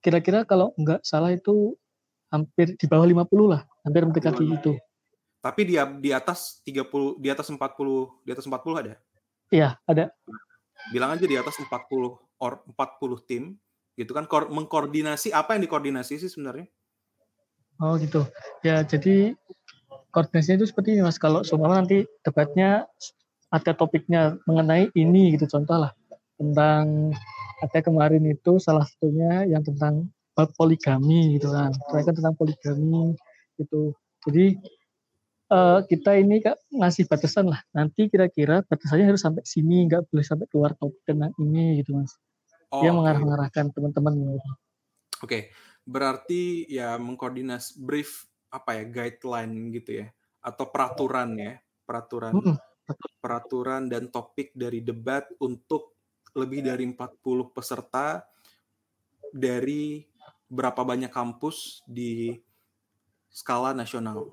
kira-kira kalau nggak salah itu hampir di bawah 50 lah, hampir mendekati itu. Tapi di di atas 30 di atas 40 di atas 40 ada? Iya, ada. Bilang aja di atas 40 or 40 tim gitu kan mengkoordinasi apa yang dikoordinasi sih sebenarnya? Oh gitu. Ya jadi koordinasinya itu seperti ini Mas. Kalau semua nanti debatnya ada topiknya mengenai ini gitu contoh lah tentang ada kemarin itu salah satunya yang tentang poligami gitu kan mereka tentang poligami gitu jadi uh, kita ini kak ngasih batasan lah nanti kira-kira batasannya harus sampai sini nggak boleh sampai keluar topik tentang ini gitu mas oh, dia okay. mengarah-arahkan teman-teman gitu. oke okay. berarti ya mengkoordinas brief apa ya guideline gitu ya atau peraturan ya peraturan mm -hmm. peraturan dan topik dari debat untuk lebih dari 40 peserta dari berapa banyak kampus di skala nasional.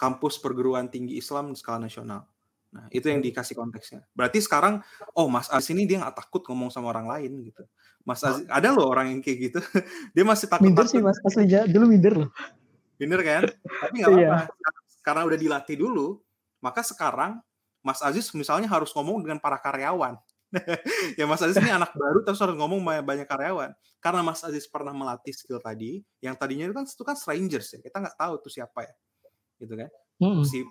Kampus perguruan tinggi Islam di skala nasional. Nah, itu yang dikasih konteksnya. Berarti sekarang, oh Mas Aziz ini dia nggak takut ngomong sama orang lain gitu. Mas Aziz, ada loh orang yang kayak gitu. dia masih takut. Minder sih Mas, aslinya dulu minder loh. Minder kan? Tapi nggak apa-apa. Iya. Karena udah dilatih dulu, maka sekarang Mas Aziz misalnya harus ngomong dengan para karyawan. ya Mas Aziz ini anak baru terus harus ngomong banyak karyawan. Karena Mas Aziz pernah melatih skill tadi, yang tadinya itu kan itu kan strangers ya, kita nggak tahu tuh siapa ya, gitu kan? Hmm. Si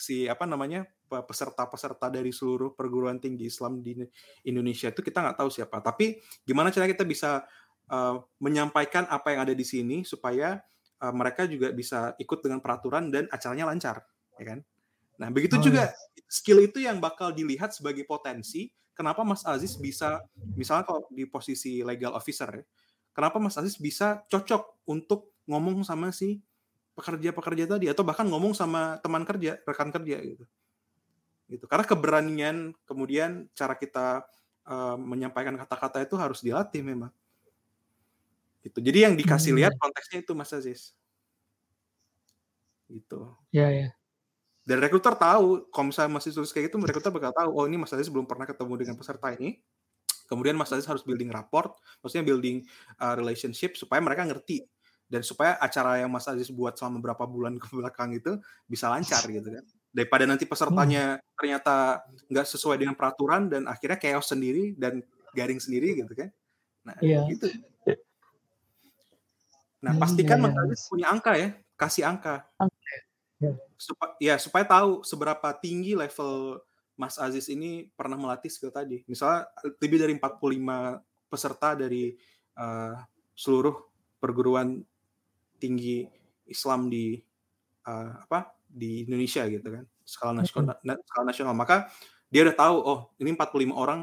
si apa namanya peserta-peserta dari seluruh perguruan tinggi Islam di Indonesia itu kita nggak tahu siapa. Tapi gimana cara kita bisa uh, menyampaikan apa yang ada di sini supaya uh, mereka juga bisa ikut dengan peraturan dan acaranya lancar, ya kan? Nah, begitu oh, juga ya. skill itu yang bakal dilihat sebagai potensi kenapa Mas Aziz bisa misalnya kalau di posisi legal officer ya, kenapa Mas Aziz bisa cocok untuk ngomong sama si pekerja-pekerja tadi atau bahkan ngomong sama teman kerja, rekan kerja gitu. Gitu. Karena keberanian kemudian cara kita uh, menyampaikan kata-kata itu harus dilatih memang. Gitu. Jadi yang dikasih hmm. lihat konteksnya itu Mas Aziz. Gitu. Ya, ya. Dan rekruter tahu, kalau misalnya masih tulis kayak gitu, rekruter bakal tahu, oh ini Mas Aziz belum pernah ketemu dengan peserta ini. Kemudian Mas Aziz harus building rapport, maksudnya building uh, relationship supaya mereka ngerti dan supaya acara yang Mas Aziz buat selama beberapa bulan ke belakang itu bisa lancar gitu kan. Daripada nanti pesertanya hmm. ternyata nggak sesuai dengan peraturan dan akhirnya chaos sendiri dan garing sendiri gitu kan. Nah, yeah. gitu. Nah, pastikan yeah, Mas iya. Aziz punya angka ya, kasih angka. Ya. Supaya, ya supaya tahu seberapa tinggi level Mas Aziz ini pernah melatih skill tadi. Misalnya lebih dari 45 peserta dari uh, seluruh perguruan tinggi Islam di uh, apa di Indonesia gitu kan skala nasional skala nasional maka dia udah tahu oh ini 45 orang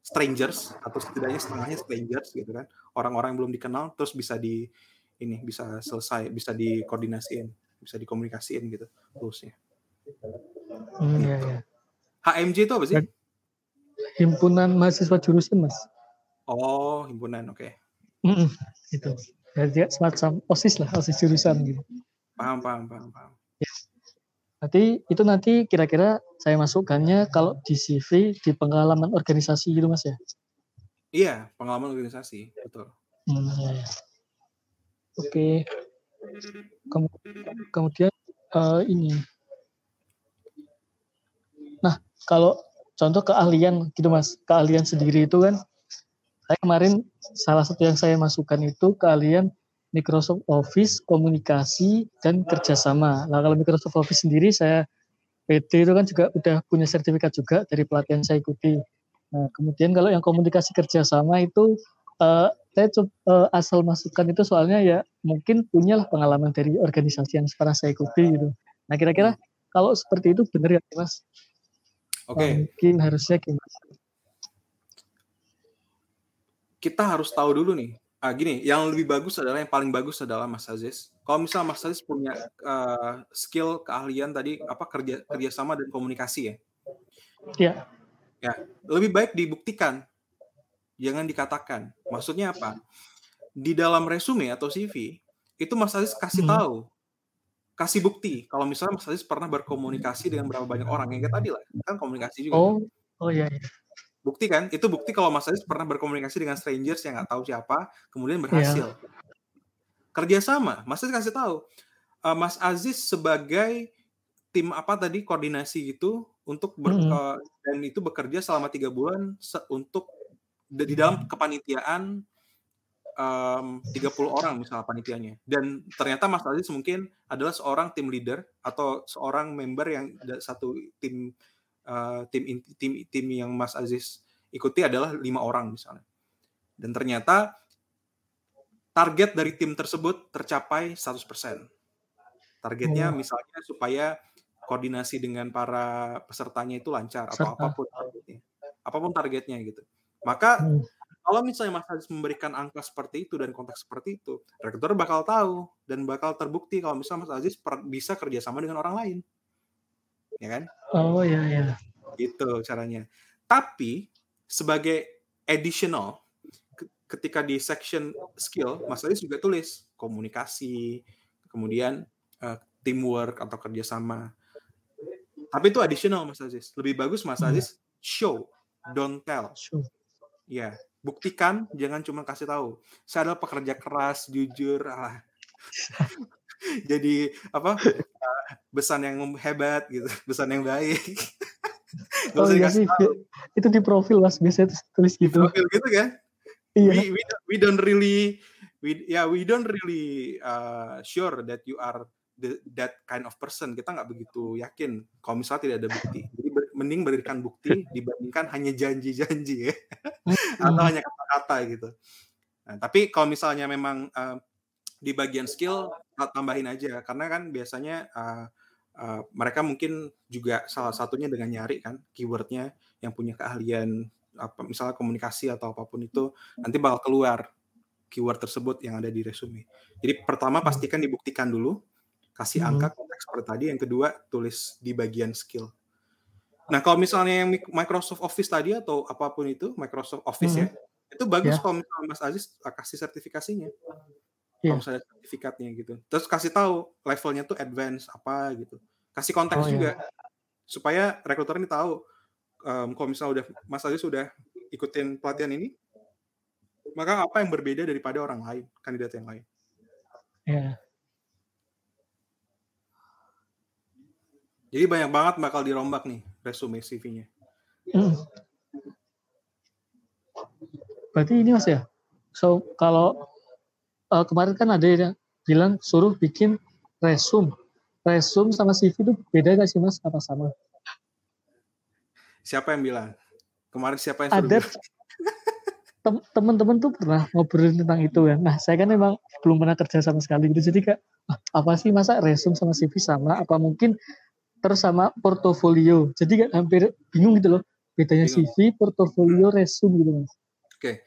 strangers atau setidaknya setengahnya strangers gitu kan orang-orang yang belum dikenal terus bisa di ini bisa selesai, bisa dikoordinasiin, bisa dikomunikasiin gitu terusnya. Hmm, iya, iya. HMJ itu apa sih? Himpunan mahasiswa jurusan mas. Oh himpunan, oke. Okay. Mm -mm, itu. Jadi semacam osis lah, osis jurusan gitu. Paham, paham, paham, paham. Ya. Nanti itu nanti kira-kira saya masukkannya kalau di CV di pengalaman organisasi gitu mas ya? Iya, pengalaman organisasi, betul. Hmm, ya, ya. Oke. Kemudian uh, ini. Nah, kalau contoh keahlian gitu mas, keahlian sendiri itu kan, saya kemarin salah satu yang saya masukkan itu keahlian Microsoft Office, komunikasi, dan kerjasama. Nah kalau Microsoft Office sendiri saya PT itu kan juga udah punya sertifikat juga dari pelatihan saya ikuti. Nah kemudian kalau yang komunikasi kerjasama itu uh, saya coba, uh, asal masukkan itu soalnya ya mungkin punya pengalaman dari organisasi yang pernah saya ikuti gitu. Nah kira-kira kalau seperti itu benar ya mas? Oke. Okay. mungkin harusnya gimana? Kita harus tahu dulu nih ah, gini, yang lebih bagus adalah yang paling bagus adalah Mas Aziz. Kalau misalnya Mas Aziz punya uh, skill keahlian tadi apa kerja kerjasama dan komunikasi ya. Iya. Ya, lebih baik dibuktikan, jangan dikatakan. Maksudnya apa? Di dalam resume atau CV itu Mas Aziz kasih hmm. tahu, kasih bukti. Kalau misalnya Mas Aziz pernah berkomunikasi dengan berapa banyak orang, yang kayak tadi lah, kan komunikasi juga. Oh, oh iya. iya. Bukti kan? Itu bukti kalau Mas Aziz pernah berkomunikasi dengan strangers yang nggak tahu siapa, kemudian berhasil. Yeah. Kerjasama, Mas Aziz kasih tahu. Uh, Mas Aziz sebagai tim apa tadi koordinasi itu untuk ber, mm -hmm. uh, dan itu bekerja selama tiga bulan untuk di dalam kepanitiaan um, 30 orang misalnya panitianya dan ternyata Mas Aziz mungkin adalah seorang tim leader atau seorang member yang satu tim uh, tim tim tim yang Mas Aziz ikuti adalah lima orang misalnya. Dan ternyata target dari tim tersebut tercapai 100%. Targetnya oh. misalnya supaya koordinasi dengan para pesertanya itu lancar atau apa pun targetnya. Apa pun targetnya gitu. Maka hmm. kalau misalnya Mas Aziz memberikan angka seperti itu dan konteks seperti itu, rektor bakal tahu dan bakal terbukti kalau misalnya Mas Aziz bisa kerjasama dengan orang lain ya kan? Oh ya ya. Gitu caranya. Tapi sebagai additional ketika di section skill, Mas Aziz juga tulis komunikasi, kemudian uh, teamwork atau kerjasama. Tapi itu additional Mas Aziz. Lebih bagus Mas hmm. Aziz show, don't tell. Show. Ya, buktikan, jangan cuma kasih tahu. Saya adalah pekerja keras, jujur. Ah. Jadi apa? besan yang hebat gitu, besan yang baik. oh iya sih, itu di profil mas biasanya tulis gitu. Di profil gitu kan? Iya. We, we, we don't really, we yeah we don't really uh, sure that you are the, that kind of person. Kita nggak begitu yakin kalau misalnya tidak ada bukti. Mending berikan bukti dibandingkan hanya janji-janji ya, atau hanya kata-kata gitu. Nah, tapi kalau misalnya memang uh, di bagian skill tambahin aja karena kan biasanya uh, uh, mereka mungkin juga salah satunya dengan nyari kan keywordnya yang punya keahlian apa misalnya komunikasi atau apa pun itu nanti bakal keluar keyword tersebut yang ada di resume. Jadi pertama hmm. pastikan dibuktikan dulu, kasih hmm. angka konteks seperti tadi. Yang kedua tulis di bagian skill. Nah kalau misalnya yang Microsoft Office tadi atau apa pun itu Microsoft Office ya, hmm. ya, itu bagus yeah. kalau misalnya Mas Aziz kasih sertifikasinya yeah. kalau misalnya sertifikatnya gitu. Terus kasih tahu levelnya tuh advance apa gitu. Kasih konteks oh, juga yeah. supaya rekruter ini tahu um, kalau misalnya udah Mas Aziz sudah ikutin pelatihan ini, maka apa yang berbeda daripada orang lain, kandidat yang lain. Yeah. Jadi banyak banget bakal dirombak nih resume CV-nya. Hmm. Berarti ini mas ya. So kalau uh, kemarin kan ada yang bilang suruh bikin resume. Resume sama CV itu beda gak sih mas? Apa sama? Siapa yang bilang? Kemarin siapa yang suruh? Ada teman-teman tuh pernah ngobrol tentang itu ya. Nah saya kan memang belum pernah kerja sama sekali gitu. Jadi kak ah, apa sih masa resume sama CV sama? Apa mungkin terus sama portofolio? Jadi kan hampir bingung gitu loh. Bedanya bingung. CV, portofolio, resume gitu mas. Oke,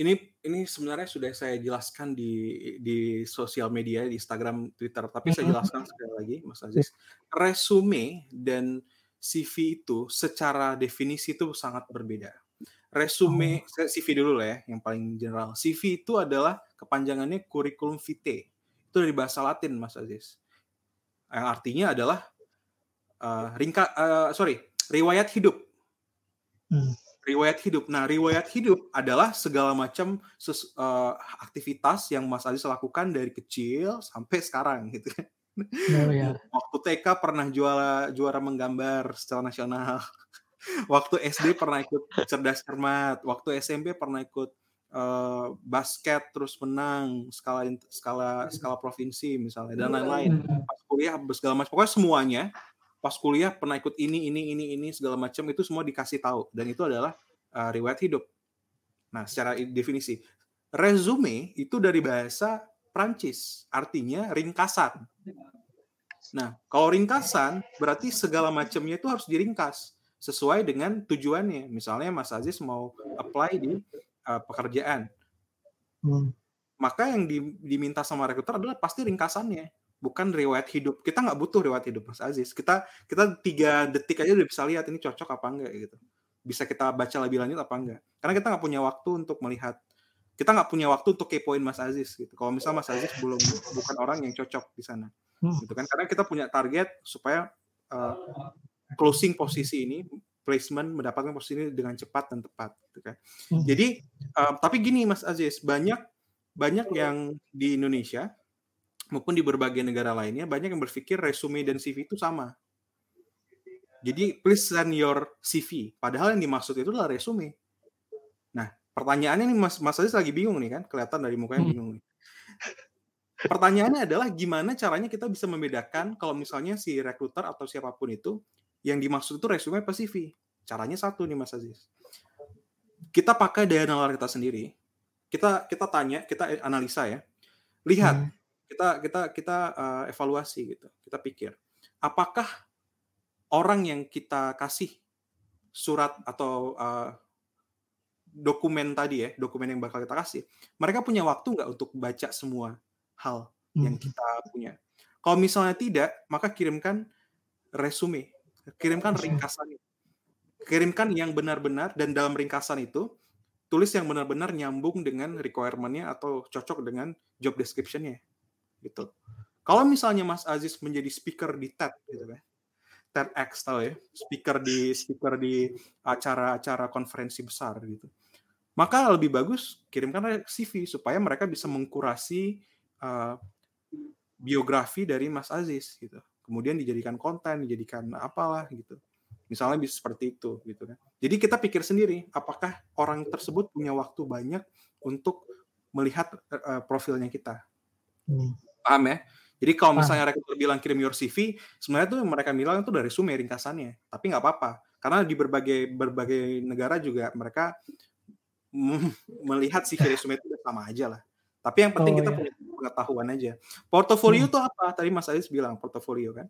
ini ini sebenarnya sudah saya jelaskan di di sosial media di Instagram, Twitter, tapi saya jelaskan sekali lagi, Mas Aziz. Resume dan CV itu secara definisi itu sangat berbeda. Resume, oh. CV dulu lah ya, yang paling general. CV itu adalah kepanjangannya curriculum vitae. Itu dari bahasa Latin, Mas Aziz. Yang artinya adalah uh, ringka, uh, sorry, riwayat hidup. Hmm. Riwayat hidup. Nah, riwayat hidup adalah segala macam ses, uh, aktivitas yang Mas Aziz lakukan dari kecil sampai sekarang, gitu kan. Oh, ya. Waktu TK pernah juara juara menggambar secara nasional. Waktu SD pernah ikut cerdas cermat. Waktu SMP pernah ikut uh, basket terus menang skala skala skala provinsi misalnya dan lain-lain. Pas kuliah segala macam pokoknya semuanya pas kuliah pernah ikut ini ini ini ini segala macam itu semua dikasih tahu dan itu adalah uh, riwayat hidup. Nah, secara definisi resume itu dari bahasa Prancis, artinya ringkasan. Nah, kalau ringkasan berarti segala macamnya itu harus diringkas sesuai dengan tujuannya. Misalnya Mas Aziz mau apply di uh, pekerjaan. Hmm. Maka yang di, diminta sama rekruter adalah pasti ringkasannya, bukan riwayat hidup. Kita nggak butuh riwayat hidup Mas Aziz. Kita kita tiga detik aja udah bisa lihat ini cocok apa enggak gitu. Bisa kita baca lebih lanjut apa enggak. Karena kita nggak punya waktu untuk melihat kita nggak punya waktu untuk kepoin Mas Aziz gitu. Kalau misalnya Mas Aziz belum bukan orang yang cocok di sana hmm. gitu kan karena kita punya target supaya uh, closing posisi ini placement mendapatkan posisi ini dengan cepat dan tepat gitu kan hmm. jadi uh, tapi gini Mas Aziz banyak banyak yang di Indonesia maupun di berbagai negara lainnya banyak yang berpikir resume dan CV itu sama jadi please send your CV padahal yang dimaksud itu adalah resume nah pertanyaannya nih Mas Mas Aziz lagi bingung nih kan kelihatan dari mukanya hmm. bingung nih Pertanyaannya adalah gimana caranya kita bisa membedakan kalau misalnya si rekruter atau siapa pun itu yang dimaksud itu resume apa CV? Caranya satu nih Mas Aziz. Kita pakai daya nalar kita sendiri. Kita kita tanya, kita analisa ya. Lihat, hmm. Kita kita kita uh, evaluasi gitu. Kita pikir, apakah orang yang kita kasih surat atau uh, dokumen tadi ya, dokumen yang bakal kita kasih, mereka punya waktu nggak untuk baca semua hal yang hmm. kita punya. Kalau misalnya tidak, maka kirimkan resume, kirimkan ringkasan. Kirimkan yang benar-benar dan dalam ringkasan itu tulis yang benar-benar nyambung dengan requirement-nya atau cocok dengan job description-nya. Gitu. Kalau misalnya Mas Aziz menjadi speaker di TED gitu kan. TEDx tahu ya, speaker di speaker di acara-acara konferensi besar gitu. Maka lebih bagus kirimkan CV supaya mereka bisa mengkurasi uh, biografi dari Mas Aziz gitu. Kemudian dijadikan konten, dijadikan apalah gitu. Misalnya bisa seperti itu gitu kan. Jadi kita pikir sendiri apakah orang tersebut punya waktu banyak untuk melihat uh, profilnya kita. Hmm. Paham ya? Jadi kalau misalnya rekruter bilang kirim your CV, sebenarnya tuh mereka bilang itu dari resume ringkasannya. Tapi nggak apa-apa, karena di berbagai berbagai negara juga mereka melihat CV resume itu sama aja lah. Tapi yang penting oh, kita iya. punya pengetahuan aja. Portofolio itu hmm. apa? Tadi Mas Aziz bilang portofolio kan.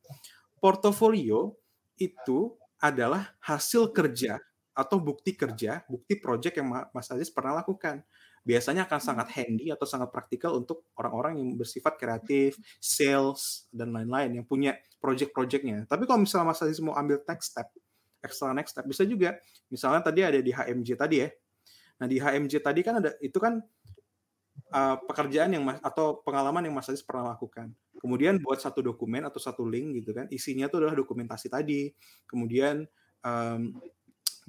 Portofolio itu adalah hasil kerja atau bukti kerja, bukti project yang Mas Aziz pernah lakukan. Biasanya akan sangat hmm. handy atau sangat praktikal untuk orang-orang yang bersifat kreatif, sales, dan lain-lain yang punya project-projectnya. Tapi kalau misalnya Mas Aziz mau ambil next step, extra next step, bisa juga. Misalnya tadi ada di HMJ tadi ya. Nah di HMJ tadi kan ada itu kan uh, pekerjaan yang mas atau pengalaman yang Mas Aziz pernah lakukan. Kemudian buat satu dokumen atau satu link gitu kan, isinya itu adalah dokumentasi tadi. Kemudian um,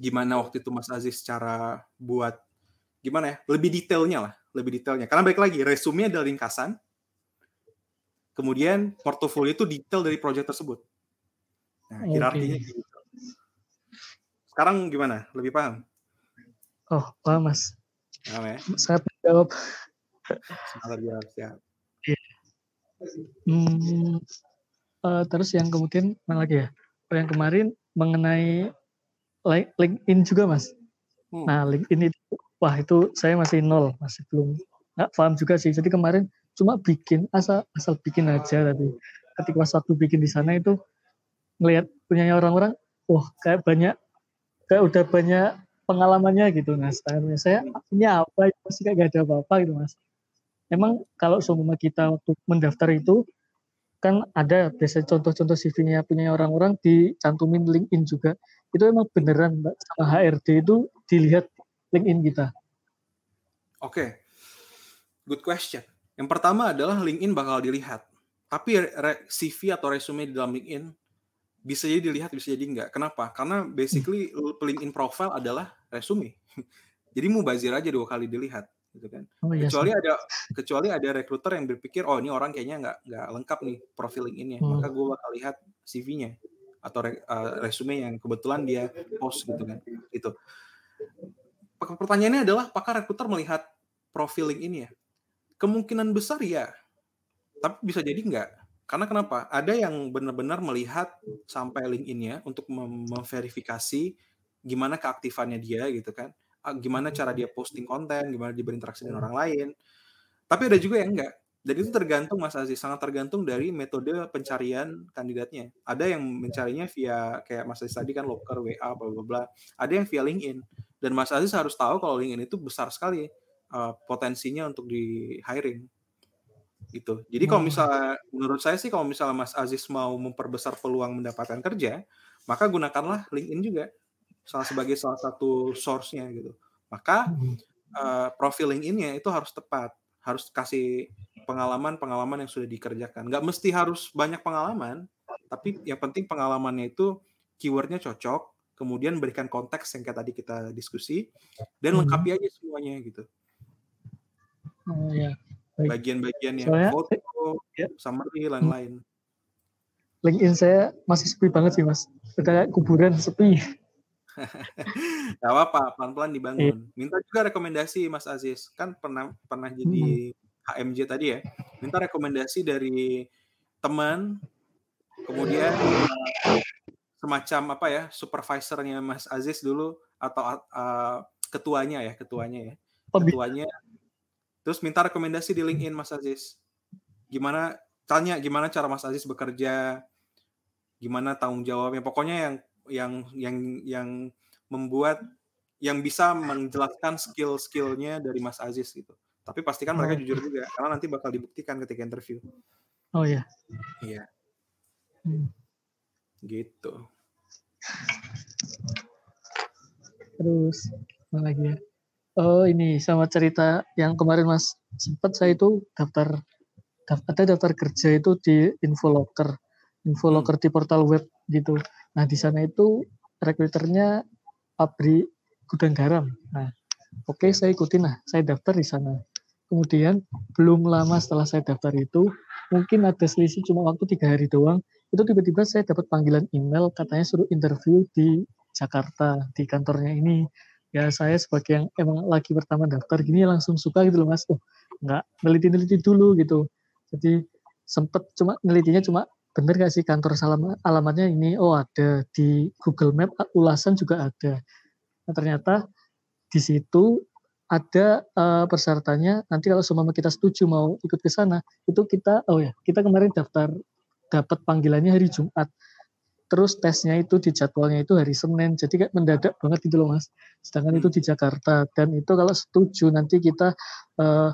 gimana waktu itu Mas Aziz cara buat gimana ya, lebih detailnya lah, lebih detailnya. Karena baik lagi, resume adalah ringkasan. Kemudian portofolio itu detail dari proyek tersebut. Nah, hierarkinya okay. gitu. Sekarang gimana? Lebih paham? Oh, paham Mas. Paham ya? Saya jawab. Sangat jawab, siap. Iya. Hmm, uh, terus yang kemudian mana lagi ya? Oh, yang kemarin mengenai LinkedIn juga mas. Hmm. Nah LinkedIn itu, wah itu saya masih nol, masih belum nggak paham juga sih. Jadi kemarin cuma bikin asal asal bikin aja tapi ketika pas waktu bikin di sana itu ngelihat punyanya orang-orang, wah kayak banyak kayak udah banyak pengalamannya gitu mas. Tanya saya ini apa? Masih kayak gak ada apa-apa gitu mas. Emang kalau semua kita waktu mendaftar itu kan ada biasa contoh-contoh CV-nya punya orang-orang dicantumin LinkedIn juga. Itu emang beneran mbak. Sama HRD itu dilihat LinkedIn kita. Oke. Okay. good question. Yang pertama adalah LinkedIn bakal dilihat. Tapi CV atau resume di dalam LinkedIn bisa jadi dilihat bisa jadi enggak kenapa? Karena basically LinkedIn profile adalah resume. Jadi mau bazir aja dua kali dilihat gitu kan. Oh, iya, kecuali ada kecuali ada rekruter yang berpikir oh ini orang kayaknya nggak nggak lengkap nih profil LinkedIn-nya. Hmm. maka gue bakal lihat CV-nya atau re, uh, resume yang kebetulan dia post gitu kan. Itu pertanyaannya adalah apakah rekruter melihat profil LinkedIn ya kemungkinan besar ya tapi bisa jadi enggak karena kenapa? Ada yang benar-benar melihat sampai LinkedIn-nya untuk mem memverifikasi gimana keaktifannya dia gitu kan. Gimana cara dia posting konten, gimana dia berinteraksi dengan orang lain. Tapi ada juga yang enggak. Dan itu tergantung Mas Aziz, sangat tergantung dari metode pencarian kandidatnya. Ada yang mencarinya via kayak Mas Aziz tadi kan locker, WA, bla bla bla. Ada yang via LinkedIn. Dan Mas Aziz harus tahu kalau LinkedIn itu besar sekali uh, potensinya untuk di hiring gitu. Jadi kalau hmm. misalnya menurut saya sih kalau misalnya Mas Aziz mau memperbesar peluang mendapatkan kerja, maka gunakanlah LinkedIn juga salah sebagai salah satu source-nya gitu. Maka uh, profil LinkedIn-nya itu harus tepat, harus kasih pengalaman-pengalaman yang sudah dikerjakan. Nggak mesti harus banyak pengalaman, tapi yang penting pengalamannya itu keywordnya cocok, kemudian berikan konteks yang kayak tadi kita diskusi, dan hmm. lengkapi aja semuanya gitu. Oh, ya bagian-bagian yang foto, ya. summary, lain-lain. LinkedIn saya masih sepi banget sih mas, kayak kuburan sepi. Gak apa-apa, pelan-pelan dibangun. Iya. Minta juga rekomendasi Mas Aziz, kan pernah pernah jadi hmm. HMJ tadi ya. Minta rekomendasi dari teman, kemudian semacam apa ya, supervisornya Mas Aziz dulu atau uh, ketuanya ya, ketuanya ya, oh, ketuanya Terus minta rekomendasi di LinkedIn Mas Aziz. Gimana tanya gimana cara Mas Aziz bekerja, gimana tanggung jawabnya. Pokoknya yang yang yang yang membuat yang bisa menjelaskan skill-skillnya dari Mas Aziz gitu. Tapi pastikan mereka oh. jujur juga karena nanti bakal dibuktikan ketika interview. Oh iya. Iya. Hmm. Gitu. Terus apa lagi ya? Oh ini sama cerita yang kemarin Mas sempat saya itu daftar daftar daftar kerja itu di Infolocker, Infolocker hmm. di portal web gitu. Nah di sana itu rekruternya pabrik gudang garam. Nah oke okay, saya ikutin lah, saya daftar di sana. Kemudian belum lama setelah saya daftar itu mungkin ada selisih cuma waktu tiga hari doang. Itu tiba-tiba saya dapat panggilan email katanya suruh interview di Jakarta di kantornya ini. Ya saya sebagai yang emang lagi pertama daftar gini langsung suka gitu loh mas. Oh nggak neliti-neliti dulu gitu. Jadi sempet cuma nelitinya cuma bener gak sih kantor salam alamatnya ini? Oh ada. Di Google Map ulasan juga ada. Nah, ternyata di situ ada uh, persyaratannya nanti kalau semua kita setuju mau ikut ke sana itu kita oh ya kita kemarin daftar dapat panggilannya hari Jumat. Terus tesnya itu di jadwalnya itu hari Senin. Jadi kayak mendadak banget gitu loh mas. Sedangkan itu di hmm. Jakarta. Dan itu kalau setuju nanti kita uh,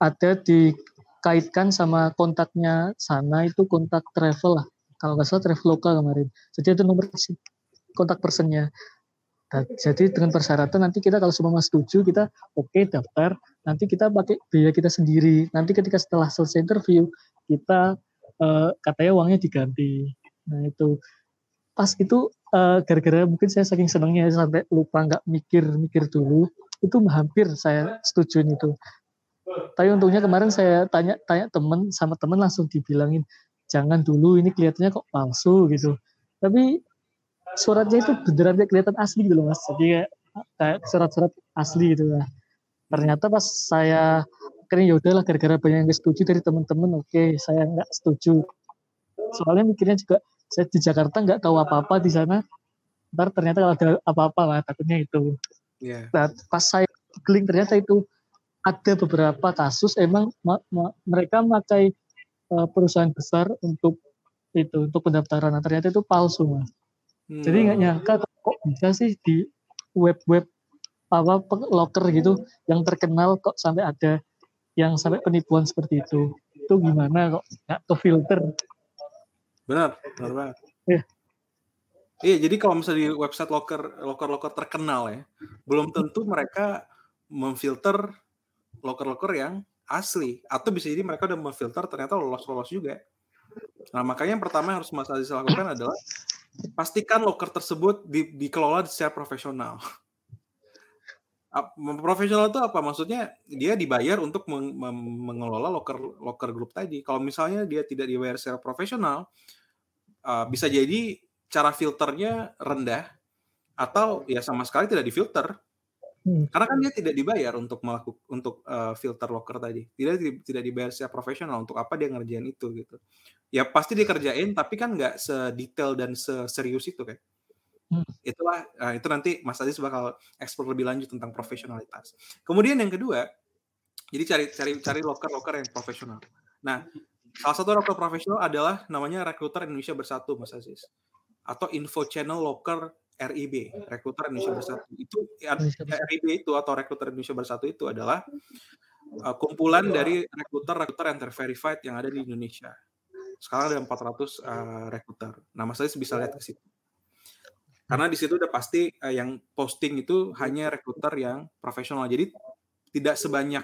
ada dikaitkan sama kontaknya sana itu kontak travel lah. Kalau nggak salah travel lokal kemarin. Jadi itu nomor kontak personnya. Nah, jadi dengan persyaratan nanti kita kalau semua setuju kita oke okay, daftar. Nanti kita pakai biaya kita sendiri. Nanti ketika setelah selesai interview kita uh, katanya uangnya diganti. Nah itu. Pas itu uh, gara-gara mungkin saya saking senangnya sampai lupa nggak mikir-mikir dulu itu hampir saya setuju itu. Tapi untungnya kemarin saya tanya tanya temen sama temen langsung dibilangin jangan dulu ini kelihatannya kok palsu gitu. Tapi suratnya itu beneran kelihatan asli gitu loh mas. Jadi kayak surat-surat asli gitu. Lah ternyata pas saya akhirnya ya udahlah gara-gara banyak yang setuju dari teman-teman oke okay, saya nggak setuju. Soalnya mikirnya juga saya di Jakarta nggak tahu apa-apa di sana. Ntar ternyata kalau ada apa-apa lah takutnya itu. Yeah. nah, pas saya klik ternyata itu ada beberapa kasus emang ma ma mereka memakai uh, perusahaan besar untuk itu untuk pendaftaran. Nah, ternyata itu palsu mas. Hmm. jadi nggak nyangka kok bisa sih di web-web apa locker gitu yang terkenal kok sampai ada yang sampai penipuan seperti itu itu gimana kok? Nggak ke filter benar benar banget. Yeah. iya jadi kalau misalnya di website locker locker locker terkenal ya belum tentu mereka memfilter locker locker yang asli. Atau bisa jadi mereka udah memfilter ternyata lolos lolos juga. Nah makanya yang pertama yang harus Mas Aziz lakukan adalah pastikan locker tersebut di, dikelola secara profesional profesional itu apa? Maksudnya dia dibayar untuk meng mengelola locker locker group tadi. Kalau misalnya dia tidak dibayar secara profesional uh, bisa jadi cara filternya rendah atau ya sama sekali tidak difilter. Hmm. karena kan dia tidak dibayar untuk melakukan untuk uh, filter locker tadi. Tidak tidak dibayar secara profesional untuk apa dia ngerjain itu gitu. Ya pasti dikerjain tapi kan nggak sedetail dan seserius itu kan Hmm. Itulah uh, itu nanti Mas Aziz bakal eksplor lebih lanjut tentang profesionalitas. Kemudian yang kedua, jadi cari cari cari loker-loker yang profesional. Nah, salah satu loker profesional adalah namanya Rekruter Indonesia Bersatu, Mas Aziz. Atau Info Channel Loker RIB, Rekruter Indonesia Bersatu. Itu RIB itu atau Rekruter Indonesia Bersatu itu adalah uh, kumpulan dari rekruter-rekruter yang terverified yang ada di Indonesia. Sekarang ada 400 uh, rekruter. Nah, Mas Aziz bisa lihat ke situ. Karena di situ udah pasti uh, yang posting itu hanya rekruter yang profesional. Jadi tidak sebanyak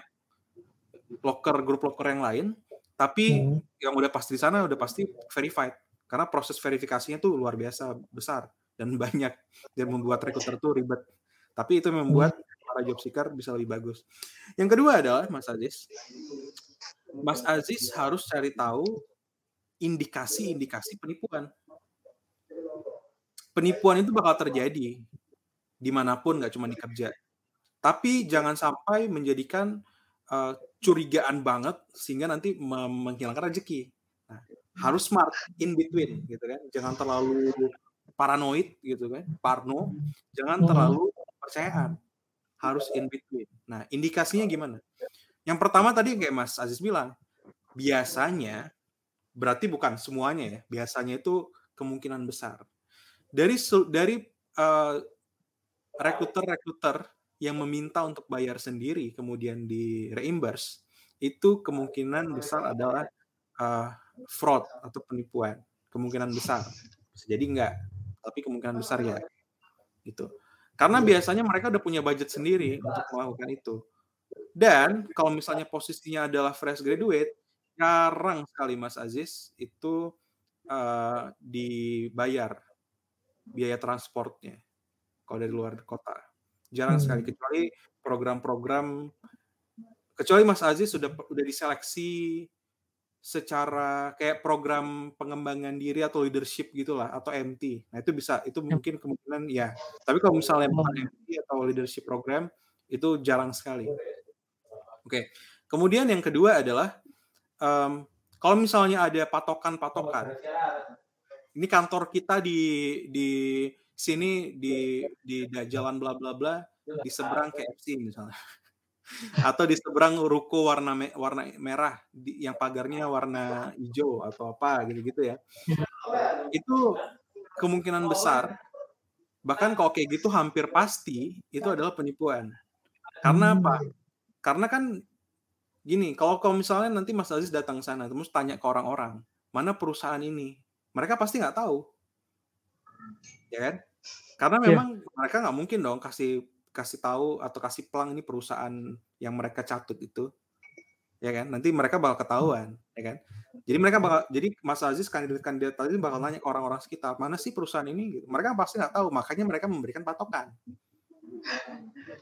locker grup locker yang lain, tapi hmm. yang udah pasti di sana udah pasti verified. Karena proses verifikasinya tuh luar biasa besar dan banyak dan membuat rekruter tuh ribet. Tapi itu membuat hmm. para job seeker bisa lebih bagus. Yang kedua adalah Mas Aziz. Mas Aziz harus cari tahu indikasi-indikasi penipuan penipuan itu bakal terjadi di mana pun nggak cuma di kerja. Tapi jangan sampai menjadikan uh, curigaan banget sehingga nanti menghilangkan rezeki. Nah, harus smart in between gitu kan. Jangan terlalu paranoid gitu kan parno. Jangan terlalu percayaan harus in between. Nah indikasinya gimana? Yang pertama tadi kayak Mas Aziz bilang biasanya berarti bukan semuanya ya biasanya itu kemungkinan besar dari dari uh, rekruter-rekruter yang meminta untuk bayar sendiri kemudian di reimburse itu kemungkinan besar adalah uh, fraud atau penipuan. Kemungkinan besar. Jadi enggak tapi kemungkinan besar ya. Gitu. Karena biasanya mereka udah punya budget sendiri untuk melakukan itu. Dan kalau misalnya posisinya adalah fresh graduate jarang sekali Mas Aziz itu uh, dibayar biaya transportnya kalau dari luar kota. Jarang hmm. sekali kecuali program-program kecuali Mas Aziz sudah sudah diseleksi secara kayak program pengembangan diri atau leadership gitulah atau MT. Nah, itu bisa itu mungkin kemungkinan ya. Tapi kalau misalnya bukan MT atau leadership program itu jarang sekali. Oke. Kemudian yang kedua adalah um, kalau misalnya ada patokan-patokan ini kantor kita di di sini di di jalan bla bla bla di seberang KFC misalnya. Atau di seberang ruko warna me, warna merah di, yang pagarnya warna hijau atau apa gitu-gitu ya. Itu kemungkinan besar bahkan kalau kayak gitu hampir pasti itu adalah penipuan. Karena apa? Karena kan gini kalau kalau misalnya nanti Mas Aziz datang sana terus tanya ke orang-orang mana perusahaan ini mereka pasti nggak tahu ya kan karena iya. memang yeah. mereka nggak mungkin dong kasih kasih tahu atau kasih pelang ini perusahaan yang mereka catut itu ya kan nanti mereka bakal ketahuan ya kan jadi mereka bakal jadi Mas Aziz kandidat kandidat tadi bakal nanya ke orang-orang sekitar mana sih perusahaan ini gitu. mereka pasti nggak tahu makanya mereka memberikan patokan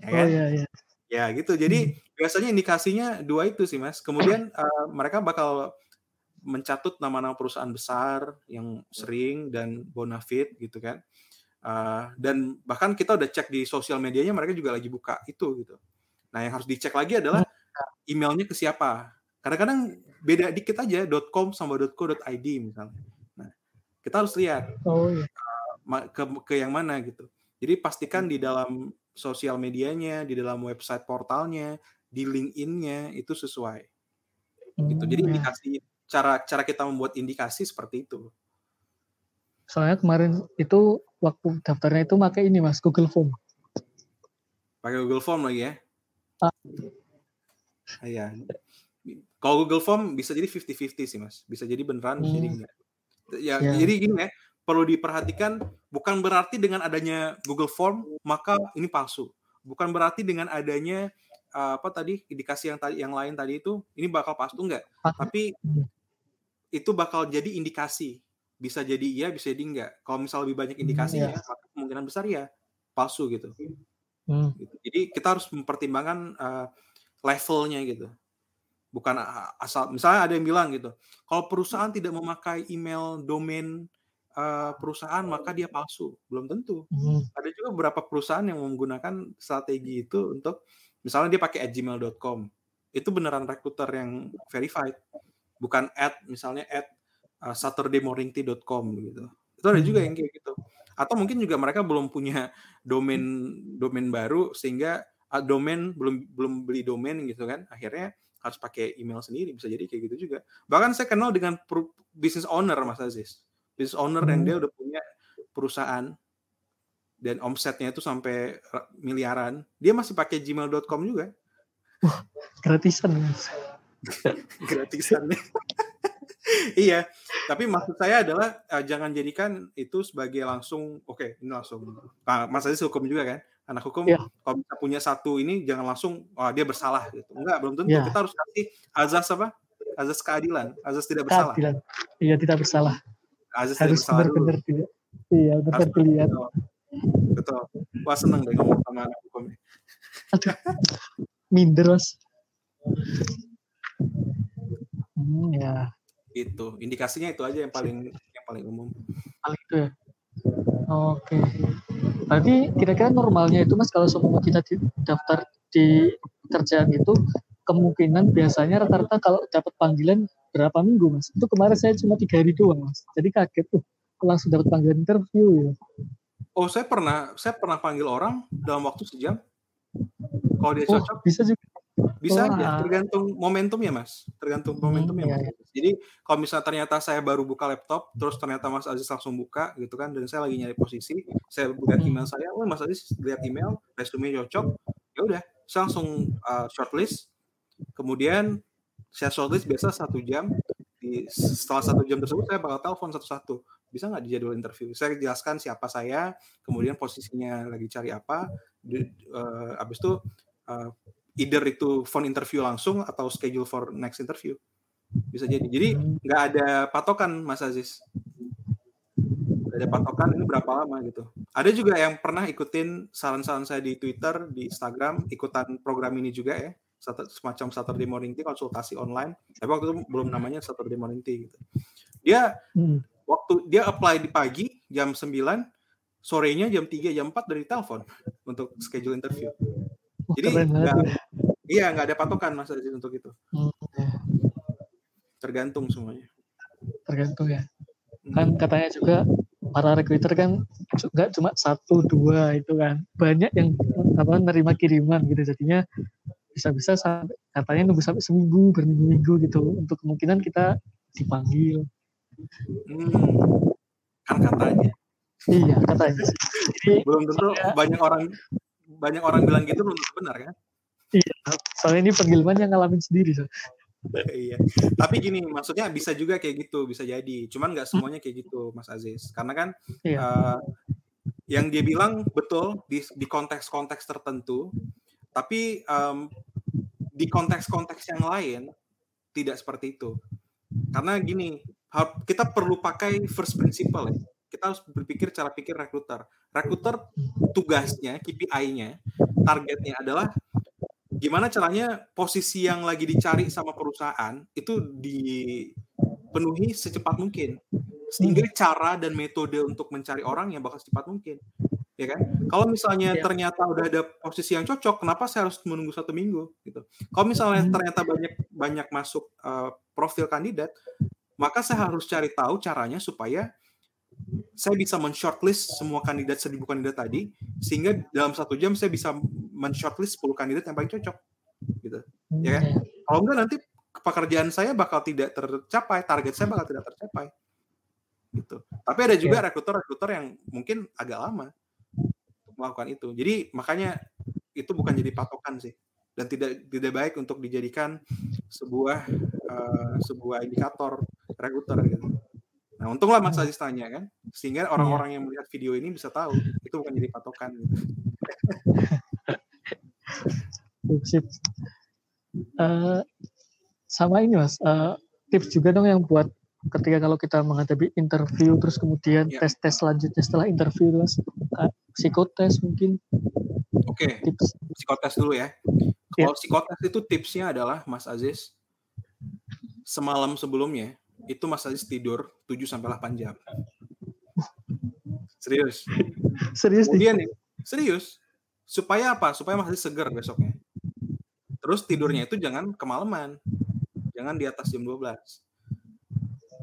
ya oh, kan? oh, iya, iya. ya gitu jadi hmm. biasanya indikasinya dua itu sih mas kemudian uh, mereka bakal mencatut nama-nama perusahaan besar yang sering dan bonafit gitu kan. Uh, dan bahkan kita udah cek di sosial medianya mereka juga lagi buka itu gitu. Nah yang harus dicek lagi adalah emailnya ke siapa. Kadang-kadang beda dikit aja .com sama .co.id misalnya. Nah kita harus lihat oh, iya. uh, ke, ke yang mana gitu. Jadi pastikan di dalam sosial medianya, di dalam website portalnya, di LinkedIn-nya itu sesuai. Gitu. Jadi hmm, indikasi cara cara kita membuat indikasi seperti itu. Soalnya kemarin itu waktu daftarnya itu pakai ini mas Google Form. Pakai Google Form lagi ya? Ah. Iya. Kalau Google Form bisa jadi 50-50 sih mas. Bisa jadi beneran, bisa jadi hmm. enggak. Ya, yeah. jadi gini ya, perlu diperhatikan bukan berarti dengan adanya Google Form maka ini palsu. Bukan berarti dengan adanya uh, apa tadi indikasi yang tadi yang lain tadi itu ini bakal palsu enggak. Tapi hmm. Itu bakal jadi indikasi. Bisa jadi iya, bisa jadi enggak. Kalau misal lebih banyak indikasinya, yeah. maka kemungkinan besar ya palsu gitu. Hmm. Gitu. Jadi kita harus mempertimbangkan uh, levelnya gitu bukan asal misalnya ada yang bilang gitu kalau perusahaan tidak memakai email domain uh, perusahaan maka dia palsu belum tentu hmm. ada juga beberapa perusahaan yang menggunakan strategi itu untuk misalnya dia pakai gmail.com itu beneran rekruter yang verified bukan at misalnya at uh, saturdaymorningtea.com gitu. Itu ada juga yang kayak gitu. Atau mungkin juga mereka belum punya domain domain baru sehingga uh, domain belum belum beli domain gitu kan. Akhirnya harus pakai email sendiri bisa jadi kayak gitu juga. Bahkan saya kenal dengan business owner mas Aziz. Business owner hmm. yang dia udah punya perusahaan dan omsetnya itu sampai miliaran. Dia masih pakai gmail.com juga. Wah, gratisan mas gratisan iya tapi maksud saya adalah uh, jangan jadikan itu sebagai langsung oke okay, ini langsung nah, mas Aziz hukum juga kan? Anak hukum yeah. kalau kita punya satu ini jangan langsung wah dia bersalah gitu. Enggak belum tentu. Yeah. kita harus kasih azas apa? Azas keadilan azas tidak bersalah. Keadilan. iya tidak bersalah. Azas harus benar-benar tidak iya benar dilihat. betul. betul. Wah seneng deh ngomong sama anak hukum Aduh, minder mas hmm, ya itu indikasinya itu aja yang paling yang paling umum paling itu ya Oke. Berarti kira-kira normalnya itu Mas kalau semua kita daftar di kerjaan itu kemungkinan biasanya rata-rata kalau dapat panggilan berapa minggu Mas? Itu kemarin saya cuma tiga hari doang Mas. Jadi kaget tuh langsung dapat panggilan interview ya. Oh saya pernah saya pernah panggil orang dalam waktu sejam. Kalau dia oh, cocok. Oh, bisa juga. Bisa Wah. aja, tergantung momentum ya mas, tergantung momentum hmm, ya mas. Iya. Jadi kalau misalnya ternyata saya baru buka laptop, terus ternyata Mas Aziz langsung buka gitu kan, dan saya lagi nyari posisi, saya buka email hmm. saya, oh Mas Aziz lihat email, resume cocok, ya udah, saya langsung uh, shortlist, kemudian saya shortlist biasa satu jam, di, setelah satu jam tersebut saya bakal telepon satu-satu, bisa nggak dijadwal interview? Saya jelaskan siapa saya, kemudian posisinya lagi cari apa, di, uh, abis itu uh, either itu phone interview langsung atau schedule for next interview. Bisa jadi. Jadi nggak ada patokan Mas Aziz. Nggak ada patokan ini berapa lama gitu. Ada juga yang pernah ikutin saran-saran saya di Twitter di Instagram ikutan program ini juga ya. Semacam Saturday Morning Tea konsultasi online. Tapi waktu itu belum namanya Saturday Morning Tea gitu. Dia hmm. waktu dia apply di pagi jam 9 sorenya jam 3 jam 4 dari telepon untuk schedule interview. Jadi nggak iya nggak ada patokan mas Aziz untuk itu. Hmm. tergantung semuanya. Tergantung ya. Hmm. kan katanya juga para recruiter kan nggak cuma satu dua itu kan. Banyak yang apa nerima kiriman gitu. Jadinya bisa-bisa sampai katanya nunggu sampai seminggu berminggu-minggu gitu. Untuk kemungkinan kita dipanggil. Hmm. kan katanya. Iya katanya. Jadi, belum tentu banyak orang banyak orang bilang gitu belum benar kan? Iya, soalnya ini pengilman yang ngalamin sendiri. So. iya. Tapi gini, maksudnya bisa juga kayak gitu, bisa jadi. Cuman nggak semuanya kayak gitu, Mas Aziz. Karena kan iya. uh, yang dia bilang betul di di konteks-konteks tertentu, tapi um, di konteks-konteks yang lain tidak seperti itu. Karena gini, kita perlu pakai first principle ya kita harus berpikir cara pikir rekruter. Rekruter tugasnya, KPI-nya, targetnya adalah gimana caranya posisi yang lagi dicari sama perusahaan itu dipenuhi secepat mungkin. Sehingga cara dan metode untuk mencari orang yang bakal secepat mungkin. Ya kan? Kalau misalnya ya. ternyata udah ada posisi yang cocok, kenapa saya harus menunggu satu minggu gitu? Kalau misalnya hmm. ternyata banyak banyak masuk uh, profil kandidat, maka saya harus cari tahu caranya supaya saya bisa men-shortlist semua kandidat seribu kandidat tadi sehingga dalam satu jam saya bisa men-shortlist 10 kandidat yang paling cocok gitu. Ya kan? hmm. kalau enggak nanti pekerjaan saya bakal tidak tercapai target saya bakal tidak tercapai gitu. Tapi ada juga rekruter-rekruter yang mungkin agak lama melakukan itu. Jadi makanya itu bukan jadi patokan sih dan tidak tidak baik untuk dijadikan sebuah uh, sebuah indikator rekruter gitu. Nah, untunglah Mas Aziz tanya kan, sehingga orang-orang yang melihat video ini bisa tahu itu bukan jadi patokan gitu. Sip. Uh, sama ini Mas, uh, tips juga dong yang buat ketika kalau kita menghadapi interview terus kemudian ya. tes-tes selanjutnya setelah interview terus uh, psikotes mungkin. Oke, okay. psikotes dulu ya. Kalau yeah. psikotes itu tipsnya adalah Mas Aziz semalam sebelumnya itu Mas Aziz tidur 7 sampai 8 jam. Serius. Serius Kemudian nih, serius. Supaya apa? Supaya Mas Aziz seger besoknya. Terus tidurnya itu jangan kemalaman. Jangan di atas jam 12.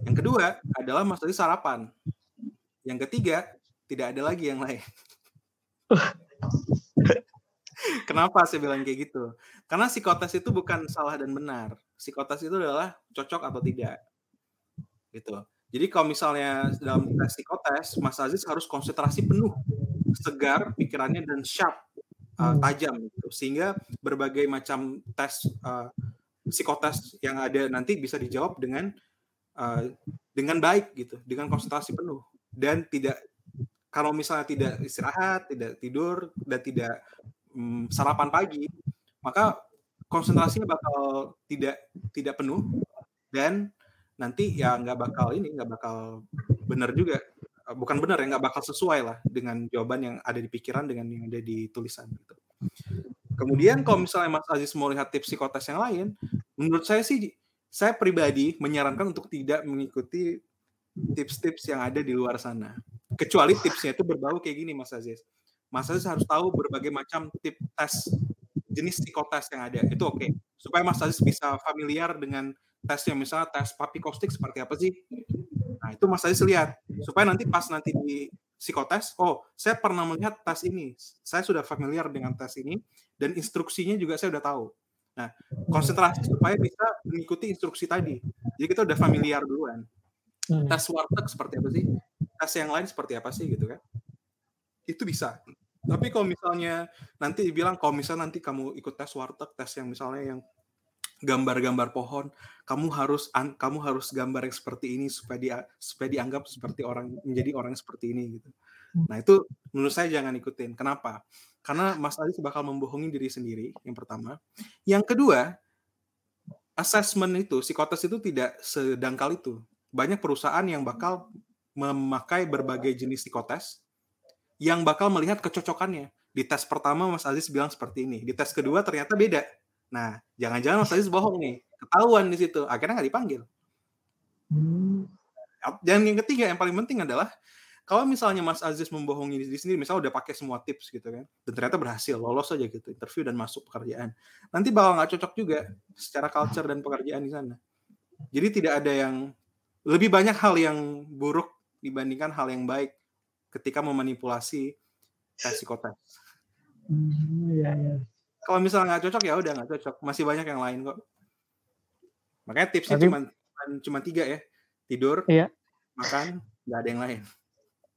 Yang kedua adalah Mas Aziz sarapan. Yang ketiga, tidak ada lagi yang lain. Kenapa saya bilang kayak gitu? Karena psikotes itu bukan salah dan benar. Psikotes itu adalah cocok atau tidak. Gitu. Jadi kalau misalnya dalam tes psikotes, Mas Aziz harus konsentrasi penuh, segar pikirannya dan sharp, uh, tajam gitu. Sehingga berbagai macam tes uh, psikotes yang ada nanti bisa dijawab dengan uh, dengan baik gitu, dengan konsentrasi penuh dan tidak kalau misalnya tidak istirahat, tidak tidur dan tidak um, sarapan pagi, maka konsentrasinya bakal tidak tidak penuh dan nanti ya nggak bakal ini nggak bakal benar juga bukan benar ya nggak bakal sesuai lah dengan jawaban yang ada di pikiran dengan yang ada di tulisan gitu. Kemudian kalau misalnya Mas Aziz mau lihat tips psikotes yang lain, menurut saya sih saya pribadi menyarankan untuk tidak mengikuti tips-tips yang ada di luar sana. Kecuali tipsnya itu berbau kayak gini Mas Aziz. Mas Aziz harus tahu berbagai macam tip tes jenis psikotes yang ada. Itu oke. Okay. Supaya Mas Aziz bisa familiar dengan tesnya. Misalnya tes papi kostik seperti apa sih? Nah, itu Mas Aziz lihat. Supaya nanti pas nanti di psikotes, oh, saya pernah melihat tes ini. Saya sudah familiar dengan tes ini dan instruksinya juga saya sudah tahu. Nah, konsentrasi supaya bisa mengikuti instruksi tadi. Jadi kita udah familiar duluan. Hmm. Tes warteg seperti apa sih? Tes yang lain seperti apa sih gitu kan? Itu bisa. Tapi kalau misalnya nanti dibilang kalau misalnya nanti kamu ikut tes warteg, tes yang misalnya yang gambar-gambar pohon, kamu harus kamu harus gambar yang seperti ini supaya dia supaya dianggap seperti orang menjadi orang seperti ini gitu. Hmm. Nah, itu menurut saya jangan ikutin. Kenapa? Karena Mas Ali bakal membohongi diri sendiri yang pertama. Yang kedua, assessment itu, psikotes itu tidak sedangkal itu. Banyak perusahaan yang bakal memakai berbagai jenis psikotes yang bakal melihat kecocokannya. Di tes pertama Mas Aziz bilang seperti ini, di tes kedua ternyata beda. Nah, jangan-jangan Mas Aziz bohong nih, ketahuan di situ, akhirnya nggak dipanggil. Hmm. Dan yang ketiga yang paling penting adalah kalau misalnya Mas Aziz membohongi diri sendiri, misalnya udah pakai semua tips gitu kan, dan ternyata berhasil, lolos aja gitu, interview dan masuk pekerjaan, nanti bakal nggak cocok juga secara culture dan pekerjaan di sana. Jadi tidak ada yang lebih banyak hal yang buruk dibandingkan hal yang baik ketika memanipulasi tes psikotes. Hmm, iya, iya. Kalau misalnya nggak cocok ya udah nggak cocok. Masih banyak yang lain kok. Makanya tipsnya cuma cuma tiga ya. Tidur, iya. makan, nggak ada yang lain.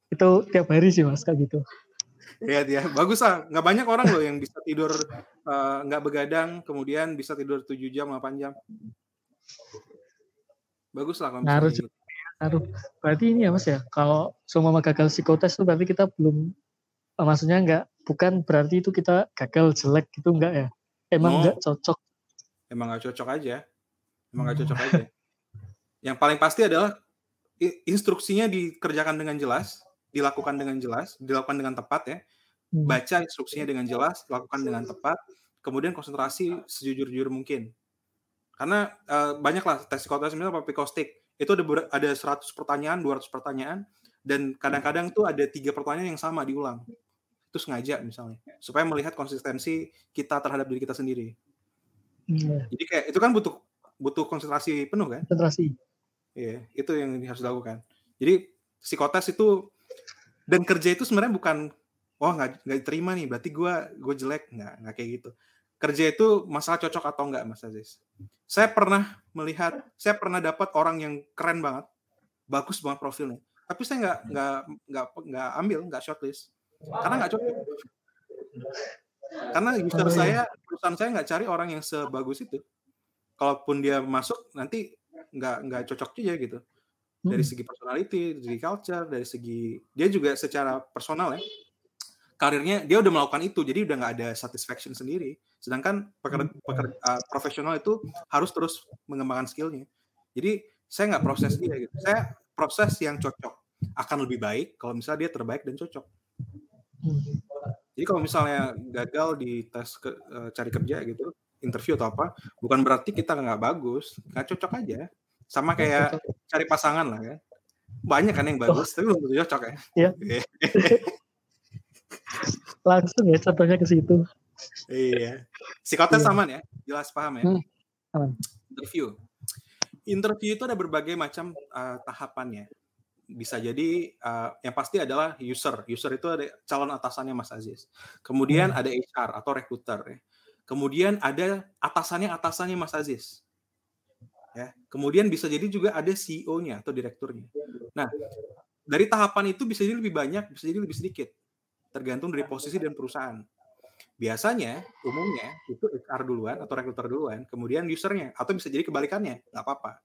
Itu tiap hari sih mas kayak gitu. Iya dia bagus lah. Nggak banyak orang loh yang bisa tidur uh, nggak begadang, kemudian bisa tidur 7 jam, 8 jam. Bagus lah kalau Harus gitu. Berarti ini ya mas ya, kalau semua gagal psikotes itu berarti kita belum, eh, maksudnya enggak, bukan berarti itu kita gagal jelek gitu enggak ya? Emang oh. enggak cocok? Emang enggak cocok aja, emang enggak cocok aja. Yang paling pasti adalah instruksinya dikerjakan dengan jelas, dilakukan dengan jelas, dilakukan dengan tepat ya. Hmm. Baca instruksinya dengan jelas, lakukan dengan tepat, kemudian konsentrasi sejujur-jujur mungkin. Karena uh, banyaklah tes psikotes misalnya Pikostik itu ada ada 100 pertanyaan, 200 pertanyaan dan kadang-kadang tuh ada tiga pertanyaan yang sama diulang. Itu sengaja misalnya supaya melihat konsistensi kita terhadap diri kita sendiri. Hmm. Jadi kayak itu kan butuh butuh konsentrasi penuh kan? Konsentrasi. Iya, itu yang harus dilakukan. Jadi psikotes itu dan kerja itu sebenarnya bukan oh nggak nggak terima nih berarti gue gue jelek nggak nggak kayak gitu kerja itu masalah cocok atau enggak Mas Aziz. Saya pernah melihat, saya pernah dapat orang yang keren banget, bagus banget profilnya. Tapi saya nggak nggak nggak nggak ambil, nggak shortlist, karena nggak cocok. karena user saya perusahaan saya nggak cari orang yang sebagus itu. Kalaupun dia masuk nanti nggak nggak cocok juga gitu. Dari hmm. segi personality dari segi culture dari segi dia juga secara personal ya karirnya dia udah melakukan itu jadi udah nggak ada satisfaction sendiri. Sedangkan pekerja, pekerja uh, profesional itu harus terus mengembangkan skillnya. Jadi saya nggak proses dia gitu. Saya proses yang cocok akan lebih baik kalau misalnya dia terbaik dan cocok hmm. jadi kalau misalnya gagal di tes ke, uh, cari kerja gitu interview atau apa bukan berarti kita nggak bagus nggak cocok aja. Sama kayak cari pasangan lah ya. Banyak kan yang bagus oh. tapi belum cocok ya. Iya. Langsung ya contohnya ke situ. Iya. Psikotes iya. aman ya? Jelas paham ya? Hmm, aman. interview. Interview itu ada berbagai macam uh, tahapannya bisa jadi uh, yang pasti adalah user. User itu ada calon atasannya Mas Aziz. Kemudian hmm. ada HR atau recruiter ya. Kemudian ada atasannya atasannya Mas Aziz. Ya. Kemudian bisa jadi juga ada CEO-nya atau direkturnya. Nah dari tahapan itu bisa jadi lebih banyak bisa jadi lebih sedikit. Tergantung dari posisi dan perusahaan. Biasanya, umumnya itu HR duluan atau rekruter duluan, kemudian usernya, atau bisa jadi kebalikannya, nggak apa-apa.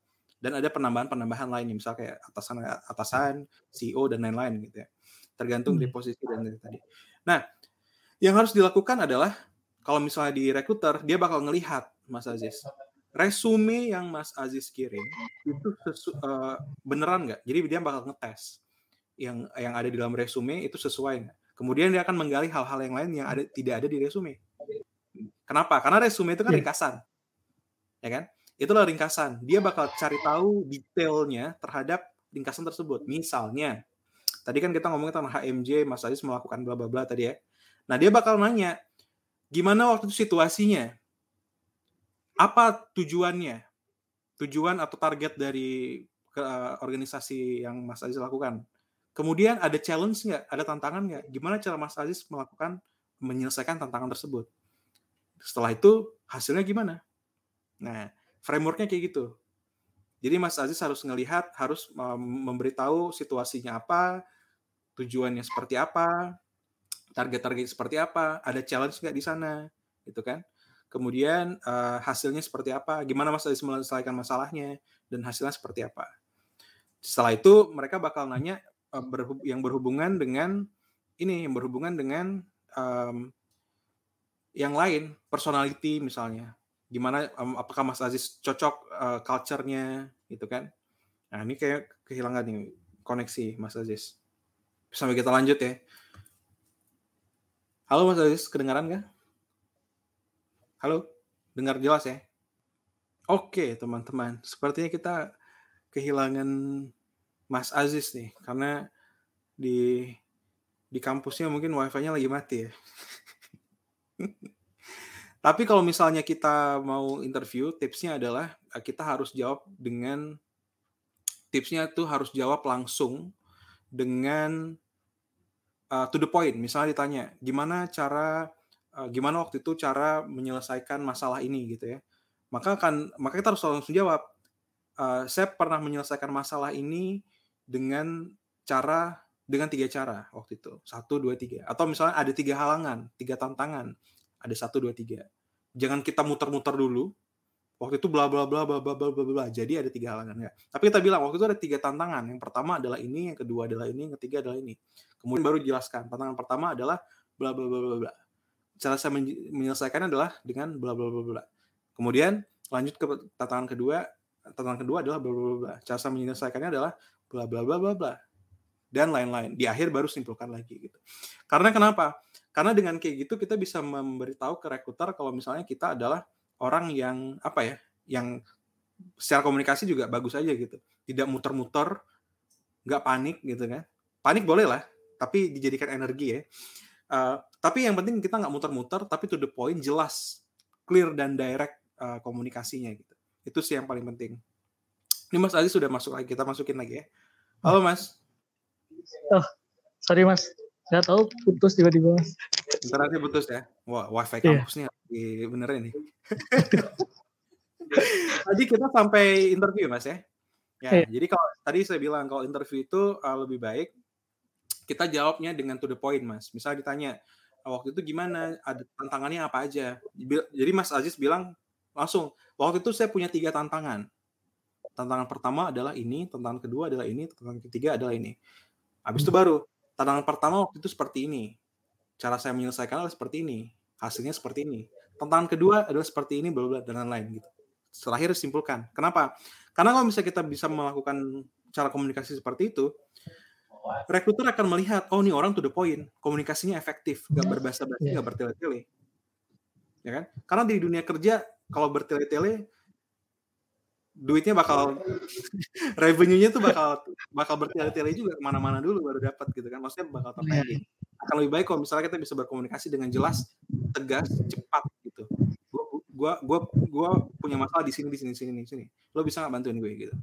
Dan ada penambahan-penambahan lainnya, misalnya kayak atasan atasan, CEO dan lain-lain gitu ya. Tergantung dari hmm. posisi dan dari tadi. Nah, yang harus dilakukan adalah kalau misalnya di rekruter, dia bakal ngelihat Mas Aziz, resume yang Mas Aziz kirim itu sesu, uh, beneran nggak? Jadi dia bakal ngetes yang yang ada di dalam resume itu sesuai nggak? Kemudian dia akan menggali hal-hal yang lain yang ada tidak ada di resume. Kenapa? Karena resume itu kan iya. ringkasan. Ya kan? Itulah ringkasan. Dia bakal cari tahu detailnya terhadap ringkasan tersebut. Misalnya, tadi kan kita ngomongin tentang HMJ, Mas Aziz melakukan bla bla bla tadi ya. Nah, dia bakal nanya, gimana waktu itu situasinya? Apa tujuannya? Tujuan atau target dari uh, organisasi yang Mas Aziz lakukan? Kemudian ada challenge nggak? Ada tantangan nggak? Gimana cara Mas Aziz melakukan menyelesaikan tantangan tersebut? Setelah itu hasilnya gimana? Nah, frameworknya kayak gitu. Jadi Mas Aziz harus ngelihat, harus memberitahu situasinya apa, tujuannya seperti apa, target-target seperti apa, ada challenge nggak di sana, gitu kan? Kemudian hasilnya seperti apa, gimana Mas Aziz menyelesaikan masalahnya, dan hasilnya seperti apa. Setelah itu mereka bakal nanya yang berhubungan dengan ini yang berhubungan dengan um, yang lain personality misalnya gimana um, apakah Mas Aziz cocok uh, culture-nya gitu kan. Nah ini kayak kehilangan nih koneksi Mas Aziz. Sampai kita lanjut ya. Halo Mas Aziz kedengaran nggak? Halo dengar jelas ya? Oke teman-teman sepertinya kita kehilangan Mas Aziz nih karena di di kampusnya mungkin wifi-nya lagi mati ya. Tapi kalau misalnya kita mau interview, tipsnya adalah eh, kita harus jawab dengan tipsnya tuh harus jawab langsung dengan uh, to the point. Misalnya ditanya, gimana cara uh, gimana waktu itu cara menyelesaikan masalah ini gitu ya. Maka kan maka kita harus langsung jawab. Uh, saya pernah menyelesaikan masalah ini dengan cara dengan tiga cara waktu itu satu dua tiga atau misalnya ada tiga halangan tiga tantangan ada satu dua tiga jangan kita muter-muter dulu waktu itu bla bla bla bla bla bla bla bla jadi ada tiga halangan ya tapi kita bilang waktu itu ada tiga tantangan yang pertama adalah ini yang kedua adalah ini yang ketiga adalah ini kemudian baru jelaskan tantangan pertama adalah bla bla bla bla bla cara saya menyelesaikannya adalah dengan bla bla bla bla kemudian lanjut ke tantangan kedua tantangan kedua adalah bla bla bla cara saya menyelesaikannya adalah bla bla bla bla bla dan lain-lain. Di akhir baru simpulkan lagi gitu. Karena kenapa? Karena dengan kayak gitu kita bisa memberitahu ke rekruter kalau misalnya kita adalah orang yang apa ya, yang secara komunikasi juga bagus aja gitu. Tidak muter-muter, nggak panik gitu kan. Panik boleh lah, tapi dijadikan energi ya. Uh, tapi yang penting kita nggak muter-muter, tapi to the point, jelas, clear dan direct uh, komunikasinya gitu. Itu sih yang paling penting. Ini Mas Aziz sudah masuk lagi, kita masukin lagi ya. Halo Mas. Oh, sorry mas. Saya tahu putus tiba-tiba mas. Internetnya putus ya. Wah, wifi iya. kampusnya yeah. beneran nih. tadi kita sampai interview mas ya. Ya, yeah. jadi kalau tadi saya bilang kalau interview itu uh, lebih baik kita jawabnya dengan to the point mas. Misal ditanya waktu itu gimana ada tantangannya apa aja jadi Mas Aziz bilang langsung waktu itu saya punya tiga tantangan tantangan pertama adalah ini tantangan kedua adalah ini tantangan ketiga adalah ini habis itu hmm. baru tantangan pertama waktu itu seperti ini. Cara saya menyelesaikan adalah seperti ini hasilnya seperti ini. Tantangan kedua adalah seperti ini bla dan lain-lain gitu. Terakhir simpulkan. Kenapa? Karena kalau misalnya kita bisa melakukan cara komunikasi seperti itu rekruter akan melihat oh ini orang to the point komunikasinya efektif nggak hmm. berbahasa basi nggak yeah. bertele-tele. Ya kan? Karena di dunia kerja kalau bertele-tele duitnya bakal revenue-nya tuh bakal bakal bertele-tele juga ke mana-mana dulu baru dapat gitu kan. Maksudnya bakal terpending yeah. akan lebih baik kalau misalnya kita bisa berkomunikasi dengan jelas tegas cepat gitu. Gua gua gua punya masalah di sini di sini sini di sini. Lo bisa nggak bantuin gue gitu?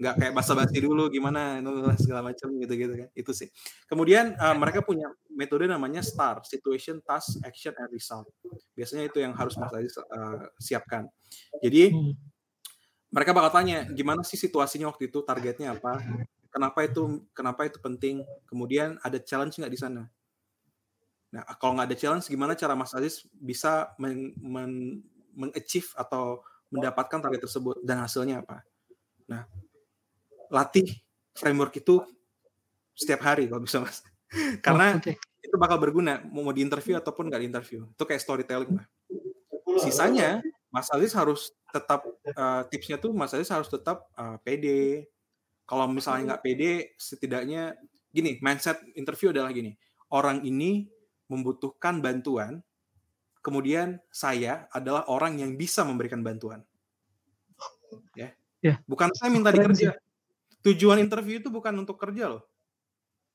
Nggak kayak basa-basi dulu gimana segala macam gitu-gitu kan. Itu sih. Kemudian uh, mereka punya metode namanya STAR situation task action and result. Biasanya itu yang harus mas Aziz uh, siapkan. Jadi hmm. Mereka bakal tanya gimana sih situasinya waktu itu? Targetnya apa? Kenapa itu kenapa itu penting? Kemudian ada challenge nggak di sana? Nah kalau nggak ada challenge gimana cara Mas Aziz bisa men, men, atau mendapatkan target tersebut dan hasilnya apa? Nah latih framework itu setiap hari kalau bisa mas. Karena oh, okay. itu bakal berguna mau di interview ataupun nggak di interview. Itu kayak storytelling lah. Sisanya Mas Aziz harus tetap uh, tipsnya tuh Mas Aziz harus tetap uh, pede kalau misalnya nggak pede setidaknya gini mindset interview adalah gini orang ini membutuhkan bantuan kemudian saya adalah orang yang bisa memberikan bantuan ya yeah. bukan saya minta dikerja tujuan interview itu bukan untuk kerja loh.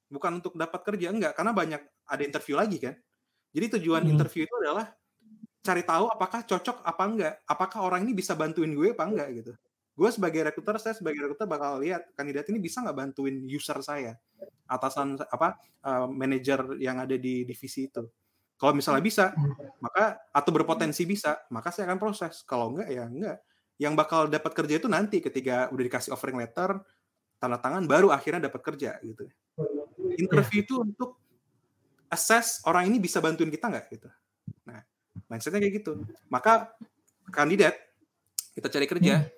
Bukan untuk dapat kerja, enggak. Karena banyak ada interview lagi kan. Jadi tujuan hmm. interview itu adalah cari tahu apakah cocok apa enggak. Apakah orang ini bisa bantuin gue apa enggak gitu. Gue sebagai rekruter, saya sebagai rekruter bakal lihat kandidat ini bisa nggak bantuin user saya, atasan apa uh, manajer yang ada di divisi itu. Kalau misalnya bisa, maka atau berpotensi bisa, maka saya akan proses. Kalau enggak ya enggak. Yang bakal dapat kerja itu nanti ketika udah dikasih offering letter, tanda tangan baru akhirnya dapat kerja gitu. Interview itu untuk assess orang ini bisa bantuin kita nggak gitu. Mindsetnya kayak gitu. Maka kandidat kita cari kerja, hmm.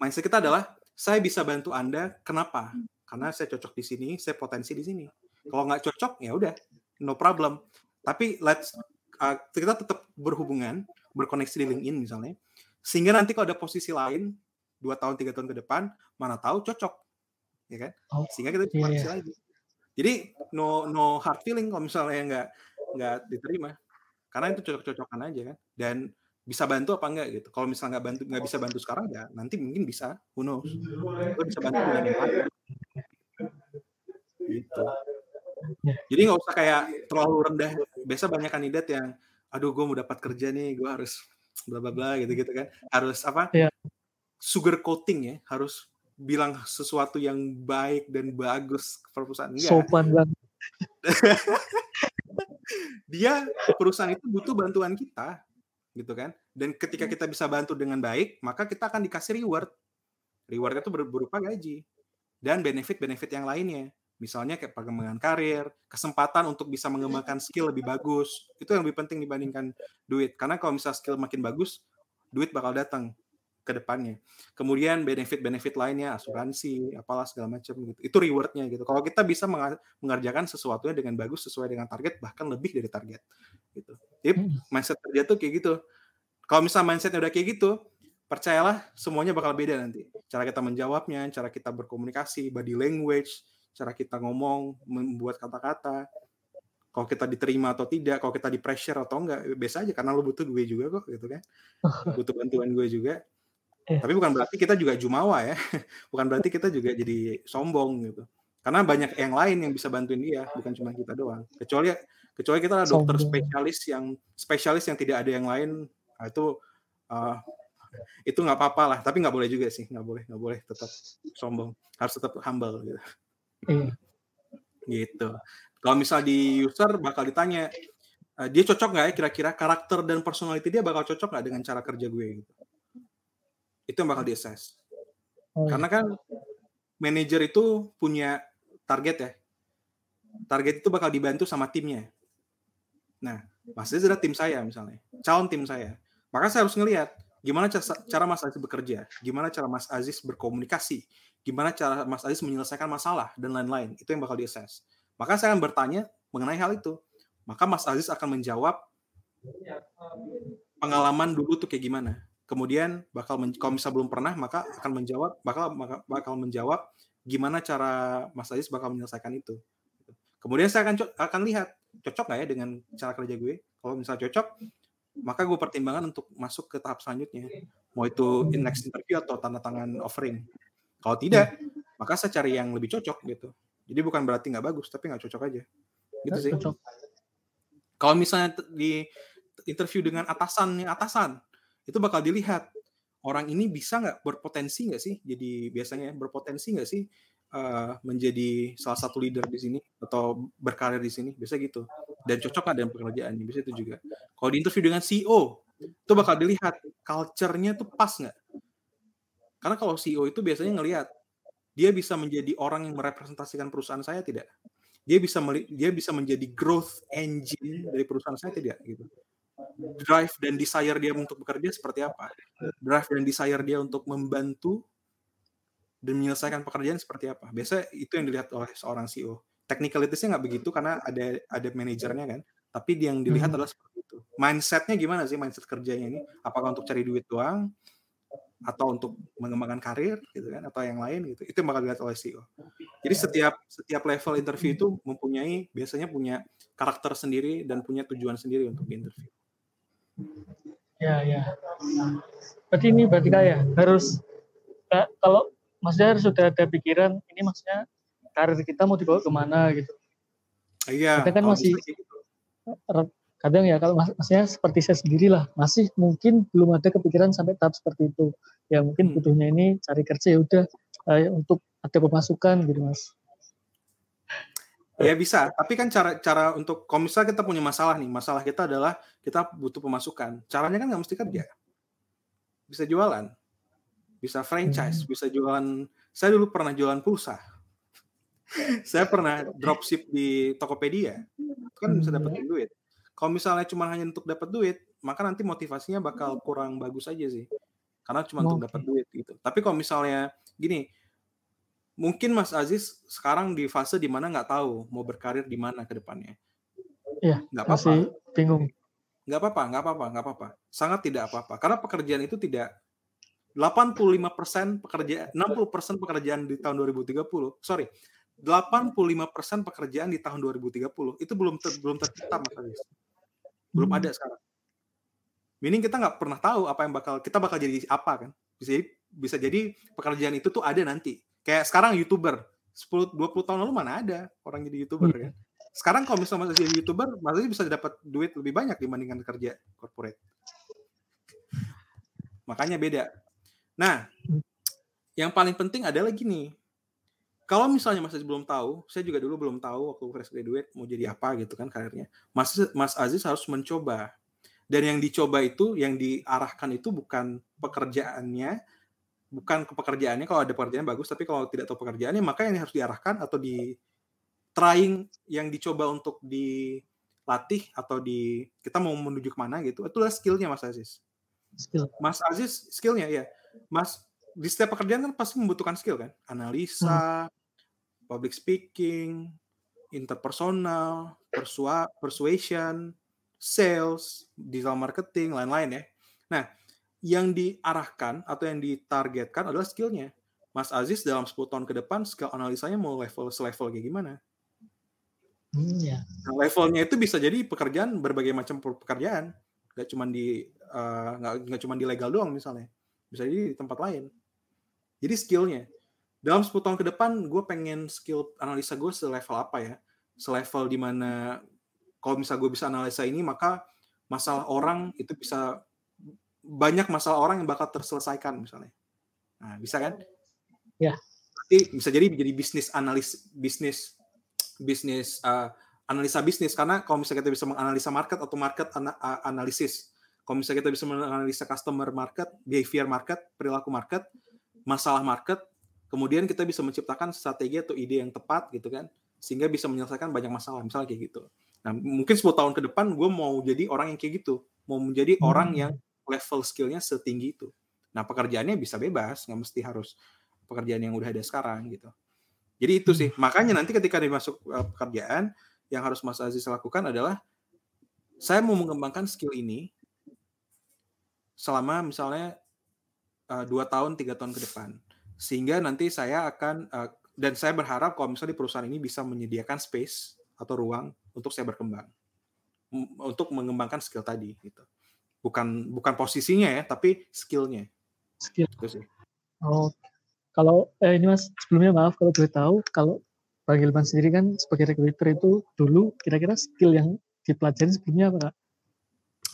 mindset kita adalah saya bisa bantu Anda. Kenapa? Karena saya cocok di sini, saya potensi di sini. Kalau nggak cocok ya udah, no problem. Tapi let's uh, kita tetap berhubungan, berkoneksi di LinkedIn misalnya, sehingga nanti kalau ada posisi lain dua tahun tiga tahun ke depan, mana tahu cocok ya kan? Oh, Sehingga kita iya. lagi. Jadi no no hard feeling kalau misalnya nggak nggak diterima, karena itu cocok-cocokan aja kan. Dan bisa bantu apa enggak gitu. Kalau misalnya nggak bantu nggak bisa bantu sekarang ya nanti mungkin bisa, who knows. Gue bisa bantu dengan yang lain. Gitu. Jadi nggak usah kayak terlalu rendah. Biasa banyak kandidat yang, aduh gue mau dapat kerja nih, gue harus bla bla bla gitu gitu kan. Harus apa? Ya. Sugar coating ya, harus bilang sesuatu yang baik dan bagus ke perusahaan enggak. Sopan banget. dia perusahaan itu butuh bantuan kita gitu kan? Dan ketika hmm. kita bisa bantu dengan baik maka kita akan dikasih reward. Rewardnya itu berupa gaji dan benefit-benefit yang lainnya. Misalnya kayak pengembangan karir kesempatan untuk bisa mengembangkan skill lebih bagus. Itu yang lebih penting dibandingkan duit. Karena kalau misalnya skill makin bagus duit bakal datang ke depannya. Kemudian benefit-benefit lainnya, asuransi, apalah segala macam gitu. Itu rewardnya gitu. Kalau kita bisa mengerjakan sesuatunya dengan bagus sesuai dengan target, bahkan lebih dari target gitu. Jadi hmm. mindset kerja tuh kayak gitu. Kalau misalnya mindsetnya udah kayak gitu, percayalah semuanya bakal beda nanti. Cara kita menjawabnya, cara kita berkomunikasi, body language, cara kita ngomong, membuat kata-kata, kalau kita diterima atau tidak, kalau kita di pressure atau enggak, biasa aja karena lo butuh gue juga kok gitu kan. Butuh bantuan gue juga. Yeah. Tapi bukan berarti kita juga jumawa ya. Bukan berarti kita juga jadi sombong gitu. Karena banyak yang lain yang bisa bantuin dia, bukan cuma kita doang. Kecuali kecuali kita adalah dokter spesialis yang spesialis yang tidak ada yang lain, nah itu uh, itu nggak apa-apa lah. Tapi nggak boleh juga sih, nggak boleh, nggak boleh tetap sombong. Harus tetap humble gitu. Mm. Gitu. Kalau misal di user bakal ditanya, uh, dia cocok nggak ya kira-kira karakter dan personality dia bakal cocok nggak dengan cara kerja gue gitu itu yang bakal di assess. Oh, Karena kan manajer itu punya target ya. Target itu bakal dibantu sama timnya. Nah, Mas Aziz adalah tim saya misalnya, calon tim saya. Maka saya harus ngelihat gimana cara Mas Aziz bekerja, gimana cara Mas Aziz berkomunikasi, gimana cara Mas Aziz menyelesaikan masalah dan lain-lain. Itu yang bakal diakses. Maka saya akan bertanya mengenai hal itu. Maka Mas Aziz akan menjawab pengalaman dulu tuh kayak gimana. Kemudian bakal kalau misal belum pernah maka akan menjawab bakal bakal menjawab gimana cara Mas Aziz bakal menyelesaikan itu. Kemudian saya akan akan lihat cocok nggak ya dengan cara kerja gue. Kalau misalnya cocok, maka gue pertimbangan untuk masuk ke tahap selanjutnya. Mau itu in next interview atau tanda tangan offering. Kalau tidak, maka saya cari yang lebih cocok gitu. Jadi bukan berarti nggak bagus, tapi nggak cocok aja. Gitu sih. Kalau misalnya di interview dengan atasan atasan, itu bakal dilihat. Orang ini bisa nggak berpotensi nggak sih? Jadi biasanya berpotensi nggak sih uh, menjadi salah satu leader di sini atau berkarir di sini? Biasa gitu. Dan cocok nggak dengan pekerjaannya? Bisa itu juga. Kalau di interview dengan CEO itu bakal dilihat culture-nya tuh pas nggak? Karena kalau CEO itu biasanya ngelihat dia bisa menjadi orang yang merepresentasikan perusahaan saya tidak? Dia bisa dia bisa menjadi growth engine dari perusahaan saya tidak? Gitu drive dan desire dia untuk bekerja seperti apa drive dan desire dia untuk membantu dan menyelesaikan pekerjaan seperti apa. Biasa itu yang dilihat oleh seorang CEO. Technicalities-nya nggak begitu karena ada ada manajernya kan. Tapi yang dilihat hmm. adalah seperti itu. Mindsetnya gimana sih mindset kerjanya ini? Apakah untuk cari duit doang? Atau untuk mengembangkan karir gitu kan? Atau yang lain gitu. Itu yang bakal dilihat oleh CEO. Jadi setiap setiap level interview itu mempunyai biasanya punya karakter sendiri dan punya tujuan sendiri untuk interview. Ya, ya. Berarti ini berarti kayak harus kalau maksudnya harus sudah ada pikiran ini maksudnya karir kita mau dibawa ke mana gitu. Iya. Kita kan masih gitu. kadang ya kalau mas, maksudnya seperti saya sendiri lah masih mungkin belum ada kepikiran sampai tahap seperti itu. Ya mungkin hmm. butuhnya ini cari kerja ya udah eh, untuk ada pemasukan gitu mas. Ya bisa, tapi kan cara cara untuk kalau misalnya kita punya masalah nih, masalah kita adalah kita butuh pemasukan. Caranya kan nggak mesti kerja, bisa jualan bisa franchise, hmm. bisa jualan. Saya dulu pernah jualan pulsa. saya pernah dropship di Tokopedia. Itu kan bisa dapat hmm. duit. Kalau misalnya cuma hanya untuk dapat duit, maka nanti motivasinya bakal kurang bagus aja sih. Karena cuma okay. untuk dapat duit gitu. Tapi kalau misalnya gini, mungkin Mas Aziz sekarang di fase di mana nggak tahu mau berkarir di mana ke depannya. Iya. Nggak apa-apa. bingung. Nggak apa-apa, nggak apa-apa, nggak apa-apa. Sangat tidak apa-apa. Karena pekerjaan itu tidak 85% pekerjaan 60% pekerjaan di tahun 2030 sorry 85% pekerjaan di tahun 2030 itu belum ter, belum tercipta mas Aziz belum ada sekarang meaning kita nggak pernah tahu apa yang bakal kita bakal jadi apa kan bisa jadi bisa jadi pekerjaan itu tuh ada nanti kayak sekarang youtuber 10 20 tahun lalu mana ada orang jadi youtuber kan sekarang kalau misalnya masih jadi youtuber masih bisa dapat duit lebih banyak dibandingkan kerja corporate makanya beda Nah, yang paling penting adalah gini. Kalau misalnya Mas Aziz belum tahu, saya juga dulu belum tahu waktu fresh graduate mau jadi apa gitu kan karirnya. Mas Mas Aziz harus mencoba. Dan yang dicoba itu, yang diarahkan itu bukan pekerjaannya, bukan ke pekerjaannya kalau ada pekerjaan bagus, tapi kalau tidak tahu pekerjaannya, maka yang harus diarahkan atau di trying yang dicoba untuk dilatih atau di kita mau menuju ke mana gitu, itulah skillnya Mas Aziz. Skill. Mas Aziz skillnya ya Mas di setiap pekerjaan kan pasti membutuhkan skill kan, analisa, hmm. public speaking, interpersonal, persua persuasion, sales, digital marketing, lain-lain ya. Nah, yang diarahkan atau yang ditargetkan adalah skillnya. Mas Aziz dalam 10 tahun ke depan skill analisanya mau level selevel kayak gimana? Hmm, ya. Nah, levelnya itu bisa jadi pekerjaan berbagai macam pekerjaan, nggak cuma di uh, nggak cuma di legal doang misalnya bisa jadi di tempat lain jadi skillnya dalam 10 tahun ke depan gue pengen skill analisa gue selevel apa ya selevel di mana kalau misalnya gue bisa analisa ini maka masalah orang itu bisa banyak masalah orang yang bakal terselesaikan misalnya. Nah bisa kan? Ya. Nanti bisa jadi menjadi bisnis analis bisnis bisnis uh, analisa bisnis. Karena kalau misalnya kita bisa menganalisa market atau market ana analisis. Kalau misalnya kita bisa menganalisa customer market, behavior market, perilaku market, masalah market, kemudian kita bisa menciptakan strategi atau ide yang tepat gitu kan, sehingga bisa menyelesaikan banyak masalah, misalnya kayak gitu. Nah, mungkin 10 tahun ke depan gue mau jadi orang yang kayak gitu, mau menjadi hmm. orang yang level skillnya setinggi itu. Nah, pekerjaannya bisa bebas, nggak mesti harus pekerjaan yang udah ada sekarang gitu. Jadi itu sih, hmm. makanya nanti ketika dimasuk uh, pekerjaan, yang harus Mas Aziz lakukan adalah saya mau mengembangkan skill ini selama misalnya uh, dua tahun tiga tahun ke depan sehingga nanti saya akan uh, dan saya berharap kalau misalnya di perusahaan ini bisa menyediakan space atau ruang untuk saya berkembang untuk mengembangkan skill tadi gitu bukan bukan posisinya ya tapi skillnya skill itu sih oh kalau eh, ini mas sebelumnya maaf kalau boleh tahu kalau Bang Gilman sendiri kan sebagai recruiter itu dulu kira-kira skill yang dipelajari sebelumnya apa kak?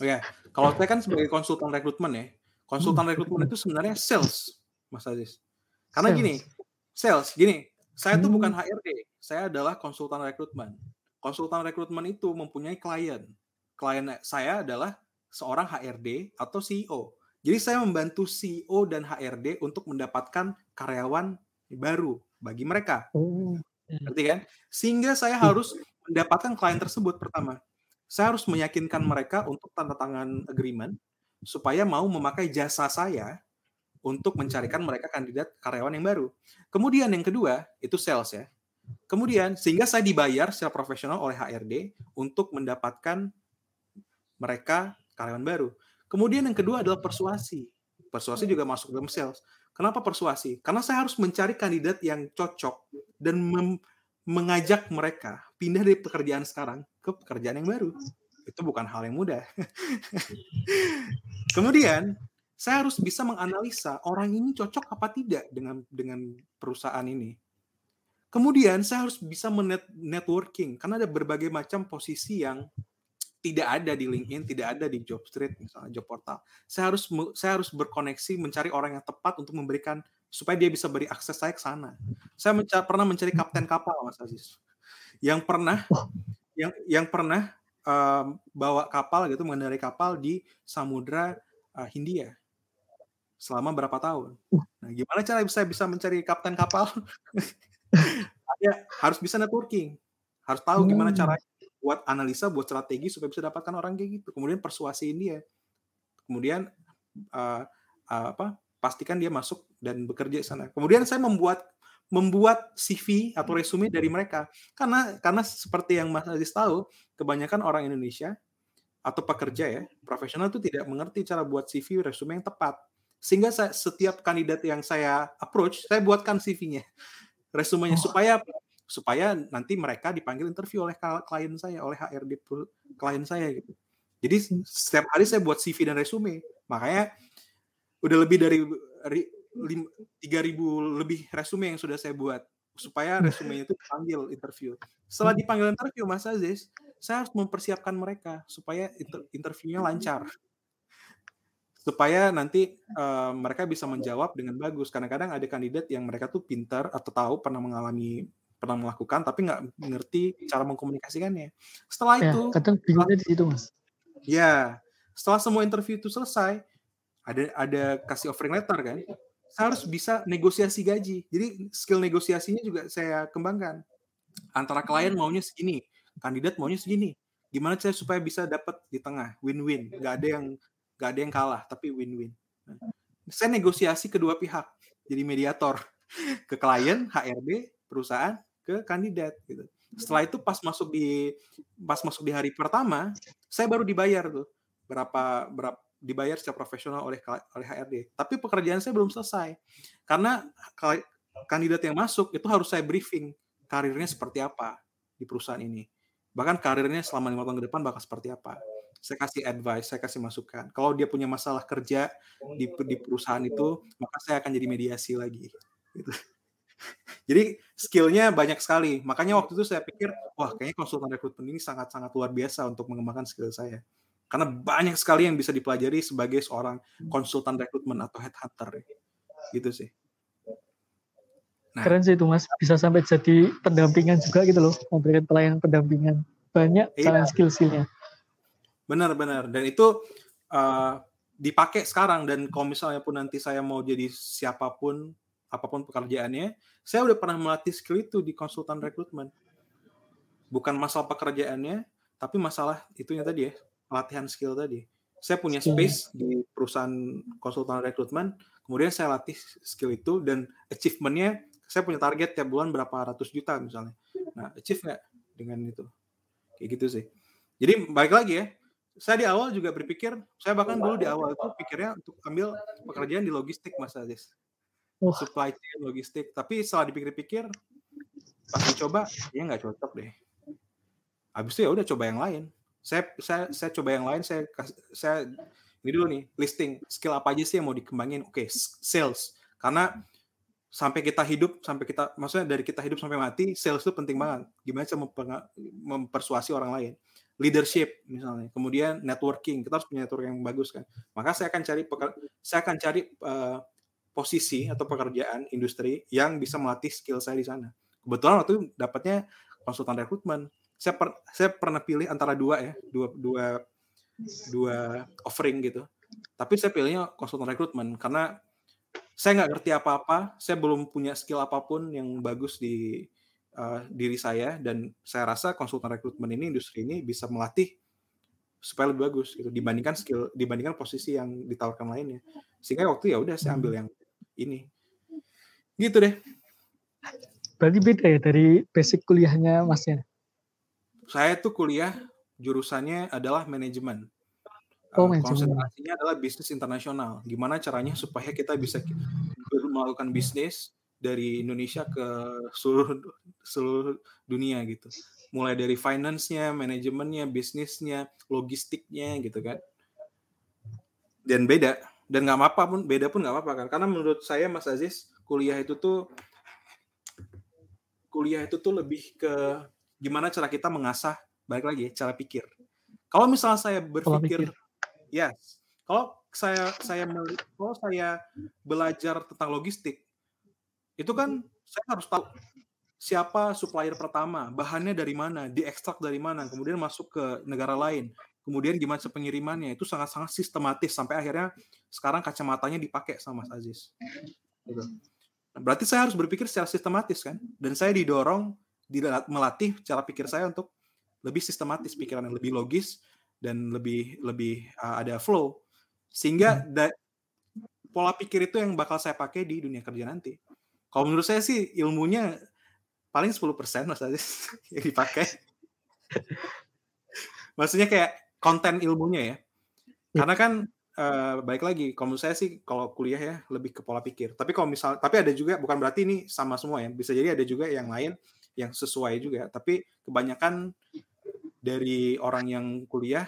Oh ya, kalau saya kan sebagai konsultan rekrutmen ya, konsultan hmm. rekrutmen itu sebenarnya sales, Mas Aziz. Karena sales. gini, sales, gini, saya itu hmm. bukan HRD, saya adalah konsultan rekrutmen. Konsultan rekrutmen itu mempunyai klien. Klien saya adalah seorang HRD atau CEO. Jadi saya membantu CEO dan HRD untuk mendapatkan karyawan baru bagi mereka. Oh. Ngerti kan? Sehingga saya hmm. harus mendapatkan klien tersebut pertama. Saya harus meyakinkan mereka untuk tanda tangan agreement supaya mau memakai jasa saya untuk mencarikan mereka kandidat karyawan yang baru. Kemudian yang kedua itu sales ya. Kemudian sehingga saya dibayar secara profesional oleh HRD untuk mendapatkan mereka karyawan baru. Kemudian yang kedua adalah persuasi. Persuasi juga masuk dalam sales. Kenapa persuasi? Karena saya harus mencari kandidat yang cocok dan mengajak mereka pindah dari pekerjaan sekarang ke pekerjaan yang baru. Itu bukan hal yang mudah. Kemudian saya harus bisa menganalisa orang ini cocok apa tidak dengan dengan perusahaan ini. Kemudian saya harus bisa networking karena ada berbagai macam posisi yang tidak ada di LinkedIn, tidak ada di Jobstreet misalnya job portal. Saya harus saya harus berkoneksi mencari orang yang tepat untuk memberikan supaya dia bisa beri akses saya ke sana. Saya menca pernah mencari kapten kapal Mas Aziz. Yang pernah yang yang pernah um, bawa kapal gitu mengendarai kapal di samudra uh, Hindia selama berapa tahun. Nah, gimana cara saya bisa mencari kapten kapal? ya, harus bisa networking. Harus tahu gimana hmm. Buat analisa, buat strategi supaya bisa dapatkan orang kayak gitu. Kemudian persuasiin dia. Kemudian uh, uh, apa? Pastikan dia masuk dan bekerja di sana. Kemudian saya membuat membuat CV atau resume dari mereka. Karena karena seperti yang Mas Aziz tahu, kebanyakan orang Indonesia atau pekerja ya, profesional itu tidak mengerti cara buat CV resume yang tepat sehingga saya, setiap kandidat yang saya approach saya buatkan CV-nya resumenya oh. supaya supaya nanti mereka dipanggil interview oleh klien saya oleh HRD klien saya gitu. Jadi setiap hari saya buat CV dan resume. Makanya udah lebih dari tiga ribu lebih resume yang sudah saya buat supaya resume itu dipanggil interview. Setelah dipanggil interview Mas Aziz saya harus mempersiapkan mereka supaya inter interviewnya lancar. Supaya nanti uh, mereka bisa menjawab dengan bagus. Kadang-kadang ada kandidat yang mereka tuh pintar atau tahu pernah mengalami pernah melakukan tapi nggak mengerti cara mengkomunikasikannya. Setelah ya, itu kadang bingungnya di situ mas. Ya, setelah semua interview itu selesai, ada ada kasih offering letter kan. Saya harus bisa negosiasi gaji. Jadi skill negosiasinya juga saya kembangkan. Antara klien maunya segini, kandidat maunya segini. Gimana saya supaya bisa dapat di tengah, win-win. Gak ada yang Gak ada yang kalah, tapi win-win. Nah, saya negosiasi kedua pihak, jadi mediator ke klien, HRD, perusahaan, ke kandidat gitu. Setelah itu pas masuk di pas masuk di hari pertama, saya baru dibayar tuh berapa berapa dibayar secara profesional oleh oleh HRD. Tapi pekerjaan saya belum selesai. Karena kandidat yang masuk itu harus saya briefing karirnya seperti apa di perusahaan ini. Bahkan karirnya selama lima tahun ke depan bakal seperti apa saya kasih advice, saya kasih masukan. Kalau dia punya masalah kerja di, di perusahaan itu, maka saya akan jadi mediasi lagi. Gitu. Jadi skillnya banyak sekali. Makanya waktu itu saya pikir, wah kayaknya konsultan rekrutmen ini sangat-sangat luar biasa untuk mengembangkan skill saya. Karena banyak sekali yang bisa dipelajari sebagai seorang konsultan rekrutmen atau headhunter. Gitu sih. Nah, Keren sih itu mas, bisa sampai jadi pendampingan juga gitu loh, memberikan pelayanan pendampingan. Banyak iya. skill-skillnya. Benar-benar. Dan itu uh, dipakai sekarang dan kalau misalnya pun nanti saya mau jadi siapa pun apa pun pekerjaannya, saya udah pernah melatih skill itu di konsultan rekrutmen. Bukan masalah pekerjaannya, tapi masalah itunya tadi ya pelatihan skill tadi. Saya punya space di perusahaan konsultan rekrutmen kemudian saya latih skill itu dan achievementnya saya punya target tiap bulan berapa ratus juta misalnya. Nah achieve nggak dengan itu? Kayak gitu sih. Jadi baik lagi ya saya di awal juga berpikir saya bahkan dulu di awal itu pikirnya untuk ambil pekerjaan di logistik mas Aziz supply chain logistik. Tapi setelah dipikir-pikir pas dicoba ya nggak cocok deh. Habis itu ya udah coba yang lain. Saya saya saya coba yang lain saya saya ini dulu nih listing skill apa aja sih yang mau dikembangin? Oke okay, sales. Karena sampai kita hidup sampai kita maksudnya dari kita hidup sampai mati sales itu penting banget. Gimana cara mempersuasi orang lain? Leadership misalnya. Kemudian networking. Kita harus punya network yang bagus kan. Maka saya akan cari saya akan cari uh, posisi atau pekerjaan industri yang bisa melatih skill saya di sana. Kebetulan waktu itu dapatnya konsultan rekrutmen. Saya per, saya pernah pilih antara dua ya dua dua dua offering gitu. Tapi saya pilihnya konsultan rekrutmen karena saya nggak ngerti apa-apa, saya belum punya skill apa pun yang bagus di uh, diri saya dan saya rasa konsultan rekrutmen ini industri ini bisa melatih supaya lebih bagus gitu dibandingkan skill dibandingkan posisi yang ditawarkan lainnya. Sehingga waktu ya udah saya ambil yang ini. Gitu deh. Berarti beda ya dari basic kuliahnya Masnya? Saya tuh kuliah jurusannya adalah manajemen. Oh, uh, konsentrasinya adalah bisnis internasional. Gimana caranya supaya kita bisa melakukan bisnis dari Indonesia ke seluruh seluruh dunia gitu. Mulai dari finance-nya, manajemennya, bisnisnya, logistiknya gitu kan. Dan beda dan nggak apa-apa pun beda pun nggak apa-apa kan. Karena menurut saya Mas Aziz kuliah itu tuh kuliah itu tuh lebih ke gimana cara kita mengasah balik lagi cara pikir. Kalau misalnya saya berpikir Yes. Kalau saya saya kalau saya belajar tentang logistik, itu kan saya harus tahu siapa supplier pertama, bahannya dari mana, diekstrak dari mana, kemudian masuk ke negara lain, kemudian gimana pengirimannya, itu sangat-sangat sistematis sampai akhirnya sekarang kacamatanya dipakai sama Mas Aziz. Gitu. Berarti saya harus berpikir secara sistematis kan, dan saya didorong melatih cara pikir saya untuk lebih sistematis, pikiran yang lebih logis, dan lebih lebih uh, ada flow sehingga hmm. da, pola pikir itu yang bakal saya pakai di dunia kerja nanti. Kalau menurut saya sih ilmunya paling 10% mas Aziz yang dipakai. Maksudnya kayak konten ilmunya ya. ya. Karena kan uh, baik lagi kalau saya sih kalau kuliah ya lebih ke pola pikir. Tapi kalau misal tapi ada juga bukan berarti ini sama semua ya. Bisa jadi ada juga yang lain yang sesuai juga. Tapi kebanyakan dari orang yang kuliah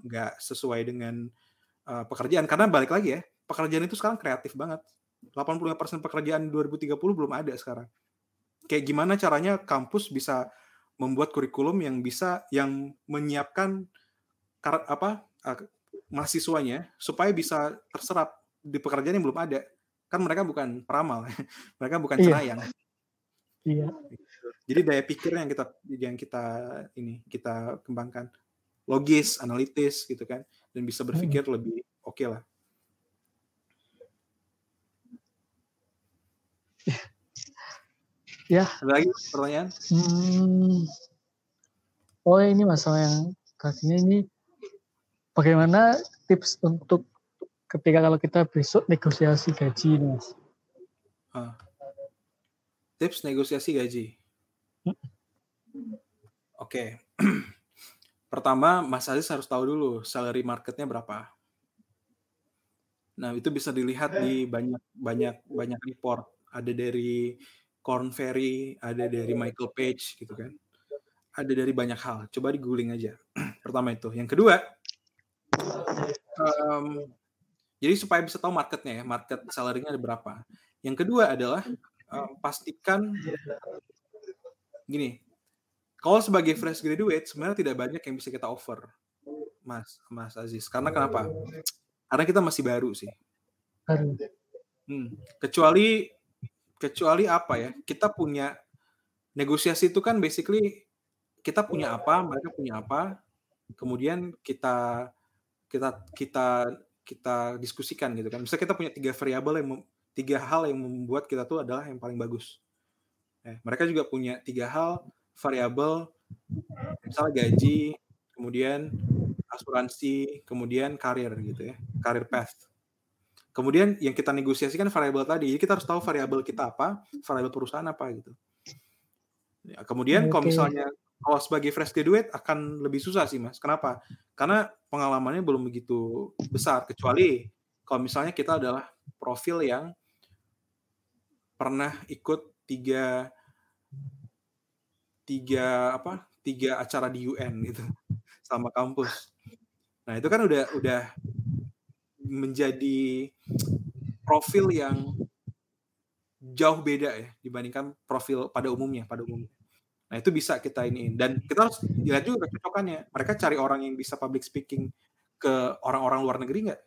nggak sesuai dengan uh, pekerjaan karena balik lagi ya pekerjaan itu sekarang kreatif banget 85% pekerjaan 2030 belum ada sekarang kayak gimana caranya kampus bisa membuat kurikulum yang bisa yang menyiapkan apa uh, mahasiswanya supaya bisa terserap di pekerjaan yang belum ada kan mereka bukan peramal mereka bukan iya. cenayang iya jadi daya pikir yang kita yang kita ini kita kembangkan logis, analitis gitu kan dan bisa berpikir hmm. lebih oke okay lah. Ya. Ada lagi pertanyaan? Hmm. Oh ini masalah yang kasihnya ini bagaimana tips untuk ketika kalau kita besok negosiasi gaji mas? Ah. Tips negosiasi gaji. Oke. Okay. Pertama, Mas Aziz harus tahu dulu salary marketnya berapa. Nah, itu bisa dilihat di banyak banyak banyak report. Ada dari Corn Ferry, ada dari Michael Page gitu kan. Ada dari banyak hal. Coba di googling aja. Pertama itu. Yang kedua, um, jadi supaya bisa tahu marketnya ya, market salary-nya ada berapa. Yang kedua adalah um, pastikan gini, kalau sebagai fresh graduate sebenarnya tidak banyak yang bisa kita offer, Mas Mas Aziz. Karena kenapa? Karena kita masih baru sih. Hmm. Kecuali kecuali apa ya? Kita punya negosiasi itu kan basically kita punya apa, mereka punya apa, kemudian kita kita kita kita diskusikan gitu kan. Misalnya kita punya tiga variabel yang tiga hal yang membuat kita tuh adalah yang paling bagus. Eh, mereka juga punya tiga hal variabel misalnya gaji, kemudian asuransi, kemudian karir gitu ya, karir path. Kemudian yang kita negosiasikan variabel tadi, jadi kita harus tahu variabel kita apa, variabel perusahaan apa gitu. Ya, kemudian okay. kalau misalnya kalau sebagai fresh graduate akan lebih susah sih mas. Kenapa? Karena pengalamannya belum begitu besar. Kecuali kalau misalnya kita adalah profil yang pernah ikut tiga tiga apa tiga acara di UN gitu sama kampus. Nah itu kan udah udah menjadi profil yang jauh beda ya dibandingkan profil pada umumnya pada umumnya. Nah itu bisa kita ini dan kita harus lihat juga kecocokannya. Mereka cari orang yang bisa public speaking ke orang-orang luar negeri nggak?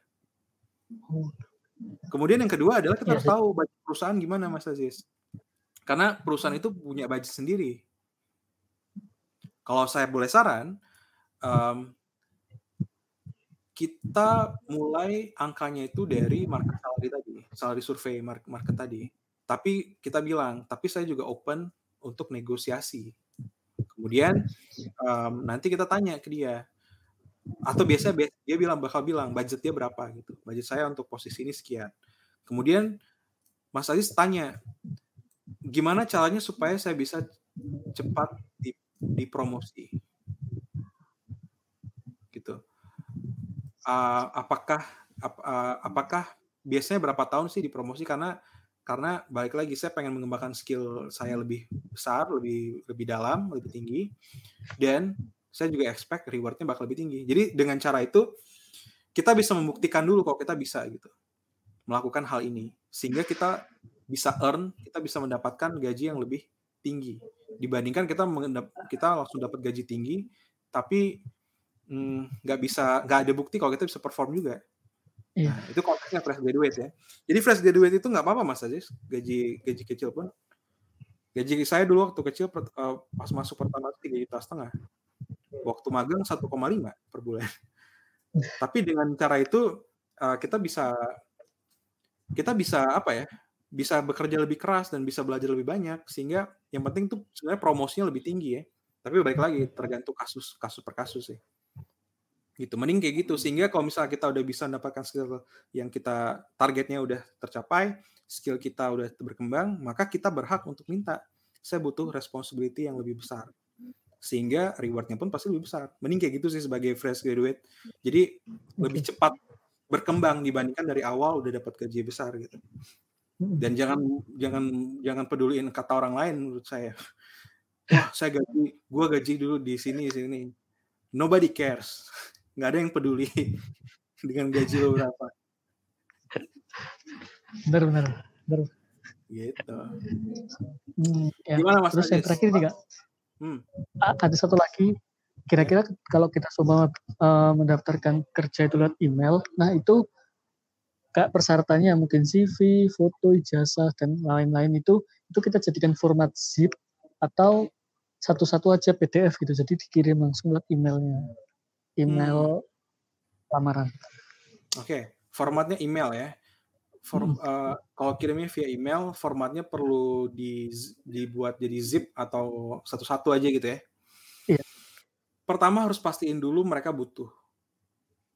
Kemudian yang kedua adalah kita ya, harus tahu budget perusahaan gimana Mas Aziz. Karena perusahaan itu punya budget sendiri. Kalau saya boleh saran, um, kita mulai angkanya itu dari market salary tadi, salary market, market tadi. Tapi kita bilang, tapi saya juga open untuk negosiasi. Kemudian um, nanti kita tanya ke dia, atau biasa dia bilang bakal bilang budget dia berapa? gitu, budget saya untuk posisi ini sekian. Kemudian Mas Aziz tanya, gimana caranya supaya saya bisa cepat di, dipromosi, gitu. Uh, apakah ap, uh, apakah biasanya berapa tahun sih dipromosi? Karena karena balik lagi saya pengen mengembangkan skill saya lebih besar, lebih lebih dalam, lebih tinggi dan saya juga expect rewardnya bakal lebih tinggi. Jadi dengan cara itu kita bisa membuktikan dulu kalau kita bisa gitu melakukan hal ini sehingga kita bisa earn, kita bisa mendapatkan gaji yang lebih tinggi dibandingkan kita kita langsung dapat gaji tinggi tapi Hmm, nggak bisa nggak ada bukti kalau kita bisa perform juga. Iya. Nah, itu konteksnya fresh graduate ya. Jadi fresh graduate itu nggak apa-apa mas aja gaji gaji kecil pun. Gaji saya dulu waktu kecil uh, pas masuk pertama tiga juta setengah. Waktu magang 1,5 per bulan. Tapi dengan cara itu uh, kita bisa kita bisa apa ya? Bisa bekerja lebih keras dan bisa belajar lebih banyak sehingga yang penting tuh sebenarnya promosinya lebih tinggi ya. Tapi baik lagi tergantung kasus kasus per kasus sih gitu mending kayak gitu. Sehingga kalau misalnya kita udah bisa mendapatkan skill yang kita targetnya udah tercapai skill kita udah berkembang maka kita berhak untuk minta. Saya butuh responsibility yang lebih besar. Sehingga rewardnya pun pasti lebih besar. Mending kayak gitu sih sebagai fresh graduate. Jadi lebih cepat berkembang dibandingkan dari awal udah dapat gaji besar gitu. Dan jangan jangan jangan peduliin kata orang lain menurut saya. Wah saya gaji gua gaji dulu di sini sini. Nobody cares nggak ada yang peduli dengan gaji lo berapa. Benar benar. benar. Gitu. Hmm, ya. Gimana Mas Terus yang terakhir juga. Hmm. Ada satu lagi. Kira-kira kalau kita coba uh, mendaftarkan kerja itu lewat email, nah itu kayak persyaratannya mungkin CV, foto, ijazah dan lain-lain itu itu kita jadikan format zip atau satu-satu aja PDF gitu. Jadi dikirim langsung lewat emailnya email hmm. lamaran. Oke, okay. formatnya email ya. Form, hmm. uh, kalau kirimnya via email, formatnya perlu di, dibuat jadi zip atau satu-satu aja gitu ya. Iya. Pertama harus pastiin dulu mereka butuh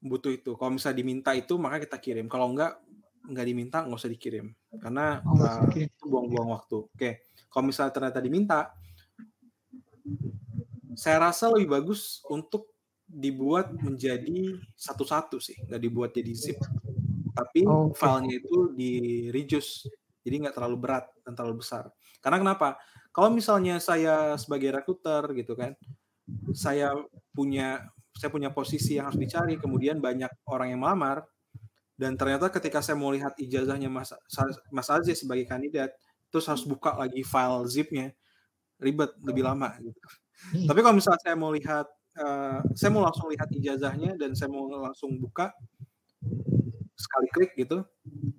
butuh itu. Kalau misalnya diminta itu maka kita kirim. Kalau enggak nggak diminta nggak usah dikirim karena oh, uh, itu buang-buang waktu. Oke, okay. kalau misalnya ternyata diminta, saya rasa lebih bagus untuk dibuat menjadi satu-satu sih, nggak dibuat jadi zip. Tapi oh, okay. filenya itu di reduce, jadi nggak terlalu berat dan terlalu besar. Karena kenapa? Kalau misalnya saya sebagai rekruter gitu kan, saya punya saya punya posisi yang harus dicari, kemudian banyak orang yang melamar, dan ternyata ketika saya mau lihat ijazahnya Mas Mas Aziz sebagai kandidat, terus harus buka lagi file zipnya, ribet lebih lama gitu. Hmm. Tapi kalau misalnya saya mau lihat uh, saya mau langsung lihat ijazahnya dan saya mau langsung buka. Sekali klik gitu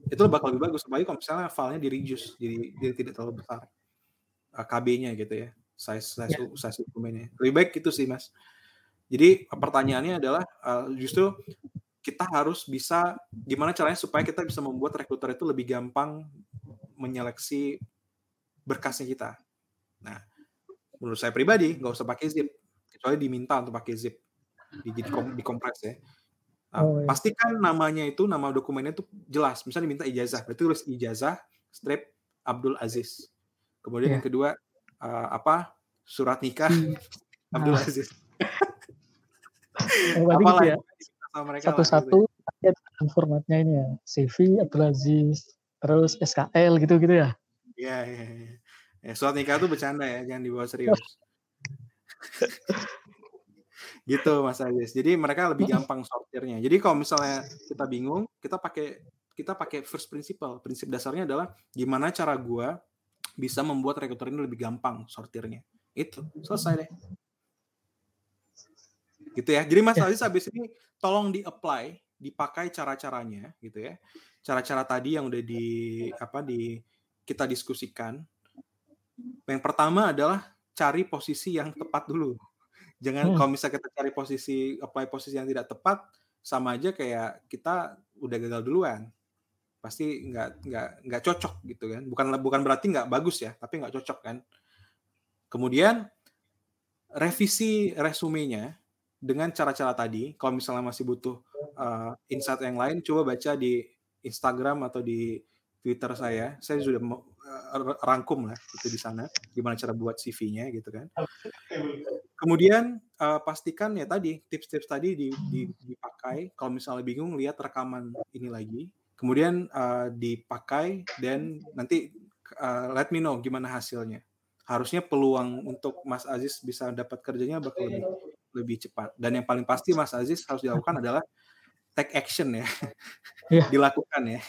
itu bakal lebih bagus. Apalagi kalau misalnya filenya di reduce jadi dia tidak terlalu besar. Uh, eh, KB-nya gitu ya size size yeah. size dokumennya. Lebih baik gitu sih mas. Jadi pertanyaannya adalah uh, justru kita harus bisa gimana caranya supaya kita bisa membuat rekruter itu lebih gampang menyeleksi berkasnya kita. Nah, menurut saya pribadi nggak usah pakai zip kecuali diminta untuk pakai zip. di, di dikompres ya. Nah, oh, iya. Pastikan namanya itu nama dokumennya itu jelas. Misalnya diminta ijazah, berarti tulis ijazah strip Abdul Aziz. Kemudian yeah. yang kedua uh, apa surat nikah hmm. Abdul nah. Aziz. Oh, gitu ya. Satu-satu gitu ya. formatnya ini ya CV Abdul Aziz, terus SKL gitu-gitu ya. Iya, iya, iya. Ya, surat nikah itu bercanda ya, jangan dibawa serius. gitu Mas Aziz. Jadi mereka lebih gampang sortirnya. Jadi kalau misalnya kita bingung, kita pakai kita pakai first principle. Prinsip dasarnya adalah gimana cara gua bisa membuat rekruter ini lebih gampang sortirnya. Itu selesai deh. Gitu ya. Jadi Mas ya. Aziz habis ini tolong di-apply, dipakai cara-caranya gitu ya. Cara-cara tadi yang udah di apa di kita diskusikan. Yang pertama adalah cari posisi yang tepat dulu Jangan hmm. kalau misalnya kita cari posisi apply posisi yang tidak tepat, sama aja kayak kita udah gagal duluan. Pasti nggak nggak nggak cocok gitu kan. Bukan bukan berarti nggak bagus ya, tapi nggak cocok kan. Kemudian revisi resumenya dengan cara-cara tadi. Kalau misalnya masih butuh uh, insight yang lain, coba baca di Instagram atau di Twitter saya. Saya sudah rangkum lah itu di sana gimana cara buat CV-nya gitu kan. Kemudian uh, pastikan ya tadi tips-tips tadi di, di, dipakai. Kalau misalnya bingung lihat rekaman ini lagi. Kemudian uh, dipakai dan nanti uh, let me know gimana hasilnya. Harusnya peluang untuk Mas Aziz bisa dapat kerjanya bakal lebih lebih cepat. Dan yang paling pasti Mas Aziz harus dilakukan adalah take action ya. Yeah. dilakukan ya.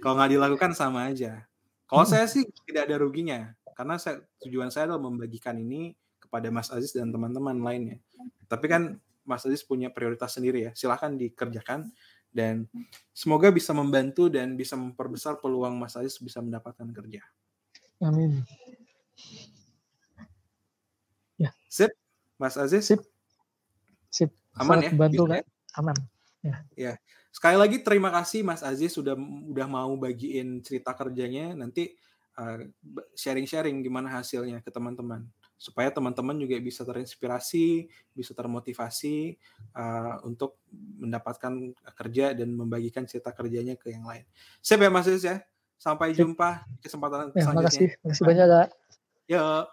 Kalau nggak dilakukan sama aja. Kalau hmm. saya sih tidak ada ruginya, karena saya, tujuan saya adalah membagikan ini kepada Mas Aziz dan teman-teman lainnya. Tapi kan Mas Aziz punya prioritas sendiri ya, silahkan dikerjakan dan semoga bisa membantu dan bisa memperbesar peluang Mas Aziz bisa mendapatkan kerja. Amin. Ya. Sip, Mas Aziz. Sip. Sip. Aman Sangat ya? Bantu kan? Aman. Ya. ya. Sekali lagi terima kasih Mas Aziz sudah udah mau bagiin cerita kerjanya. Nanti sharing-sharing uh, gimana hasilnya ke teman-teman supaya teman-teman juga bisa terinspirasi, bisa termotivasi uh, untuk mendapatkan kerja dan membagikan cerita kerjanya ke yang lain. Siap ya Mas Aziz ya. Sampai jumpa di kesempatan ya, selanjutnya. Makasih, makasih banyak Kak. Yuk.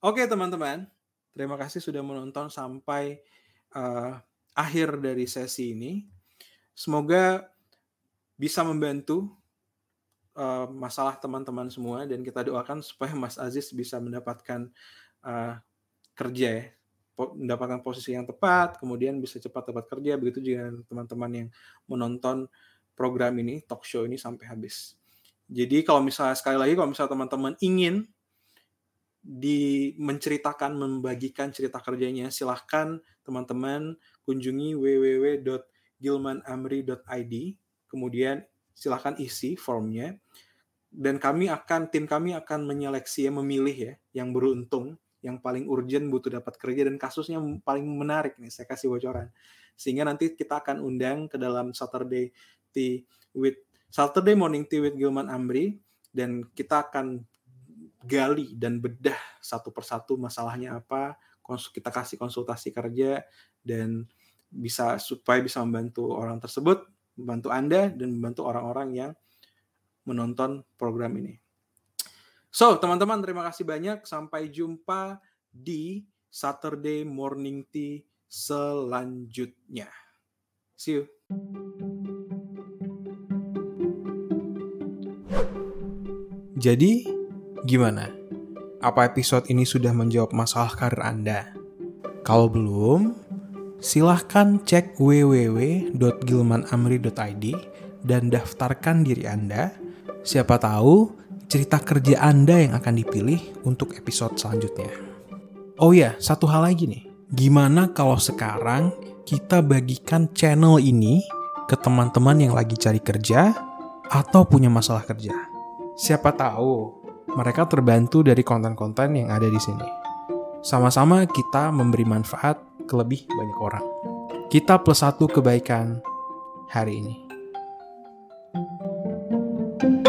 Oke teman-teman, terima kasih sudah menonton sampai uh, akhir dari sesi ini. Semoga bisa membantu uh, masalah teman-teman semua dan kita doakan supaya Mas Aziz bisa mendapatkan uh, kerja ya, mendapatkan posisi yang tepat, kemudian bisa cepat dapat kerja. Begitu juga teman-teman yang menonton program ini, talk show ini sampai habis. Jadi kalau misalnya sekali lagi kalau misalnya teman-teman ingin di menceritakan membagikan cerita kerjanya. Silahkan teman-teman kunjungi www.gilmanamri.id kemudian silahkan isi formnya. Dan kami akan tim kami akan menyeleksi ya memilih ya yang beruntung yang paling urgent butuh dapat kerja dan kasusnya paling menarik nih saya kasih bocoran. Sehingga nanti kita akan undang ke dalam Saturday Tea with Saturday Morning Tea with Gilman Amri dan kita akan gali dan bedah satu persatu masalahnya apa, kita kasih konsultasi kerja dan bisa supaya bisa membantu orang tersebut, membantu Anda dan membantu orang-orang yang menonton program ini. So, teman-teman terima kasih banyak. Sampai jumpa di Saturday Morning Tea selanjutnya. See you. Jadi, Gimana? Apa episode ini sudah menjawab masalah karir Anda? Kalau belum, silahkan cek www.gilmanamri.id dan daftarkan diri Anda. Siapa tahu cerita kerja Anda yang akan dipilih untuk episode selanjutnya. Oh ya, satu hal lagi nih. Gimana kalau sekarang kita bagikan channel ini ke teman-teman yang lagi cari kerja atau punya masalah kerja? Siapa tahu mereka terbantu dari konten-konten yang ada di sini. Sama-sama kita memberi manfaat ke lebih banyak orang. Kita plus satu kebaikan hari ini. thank you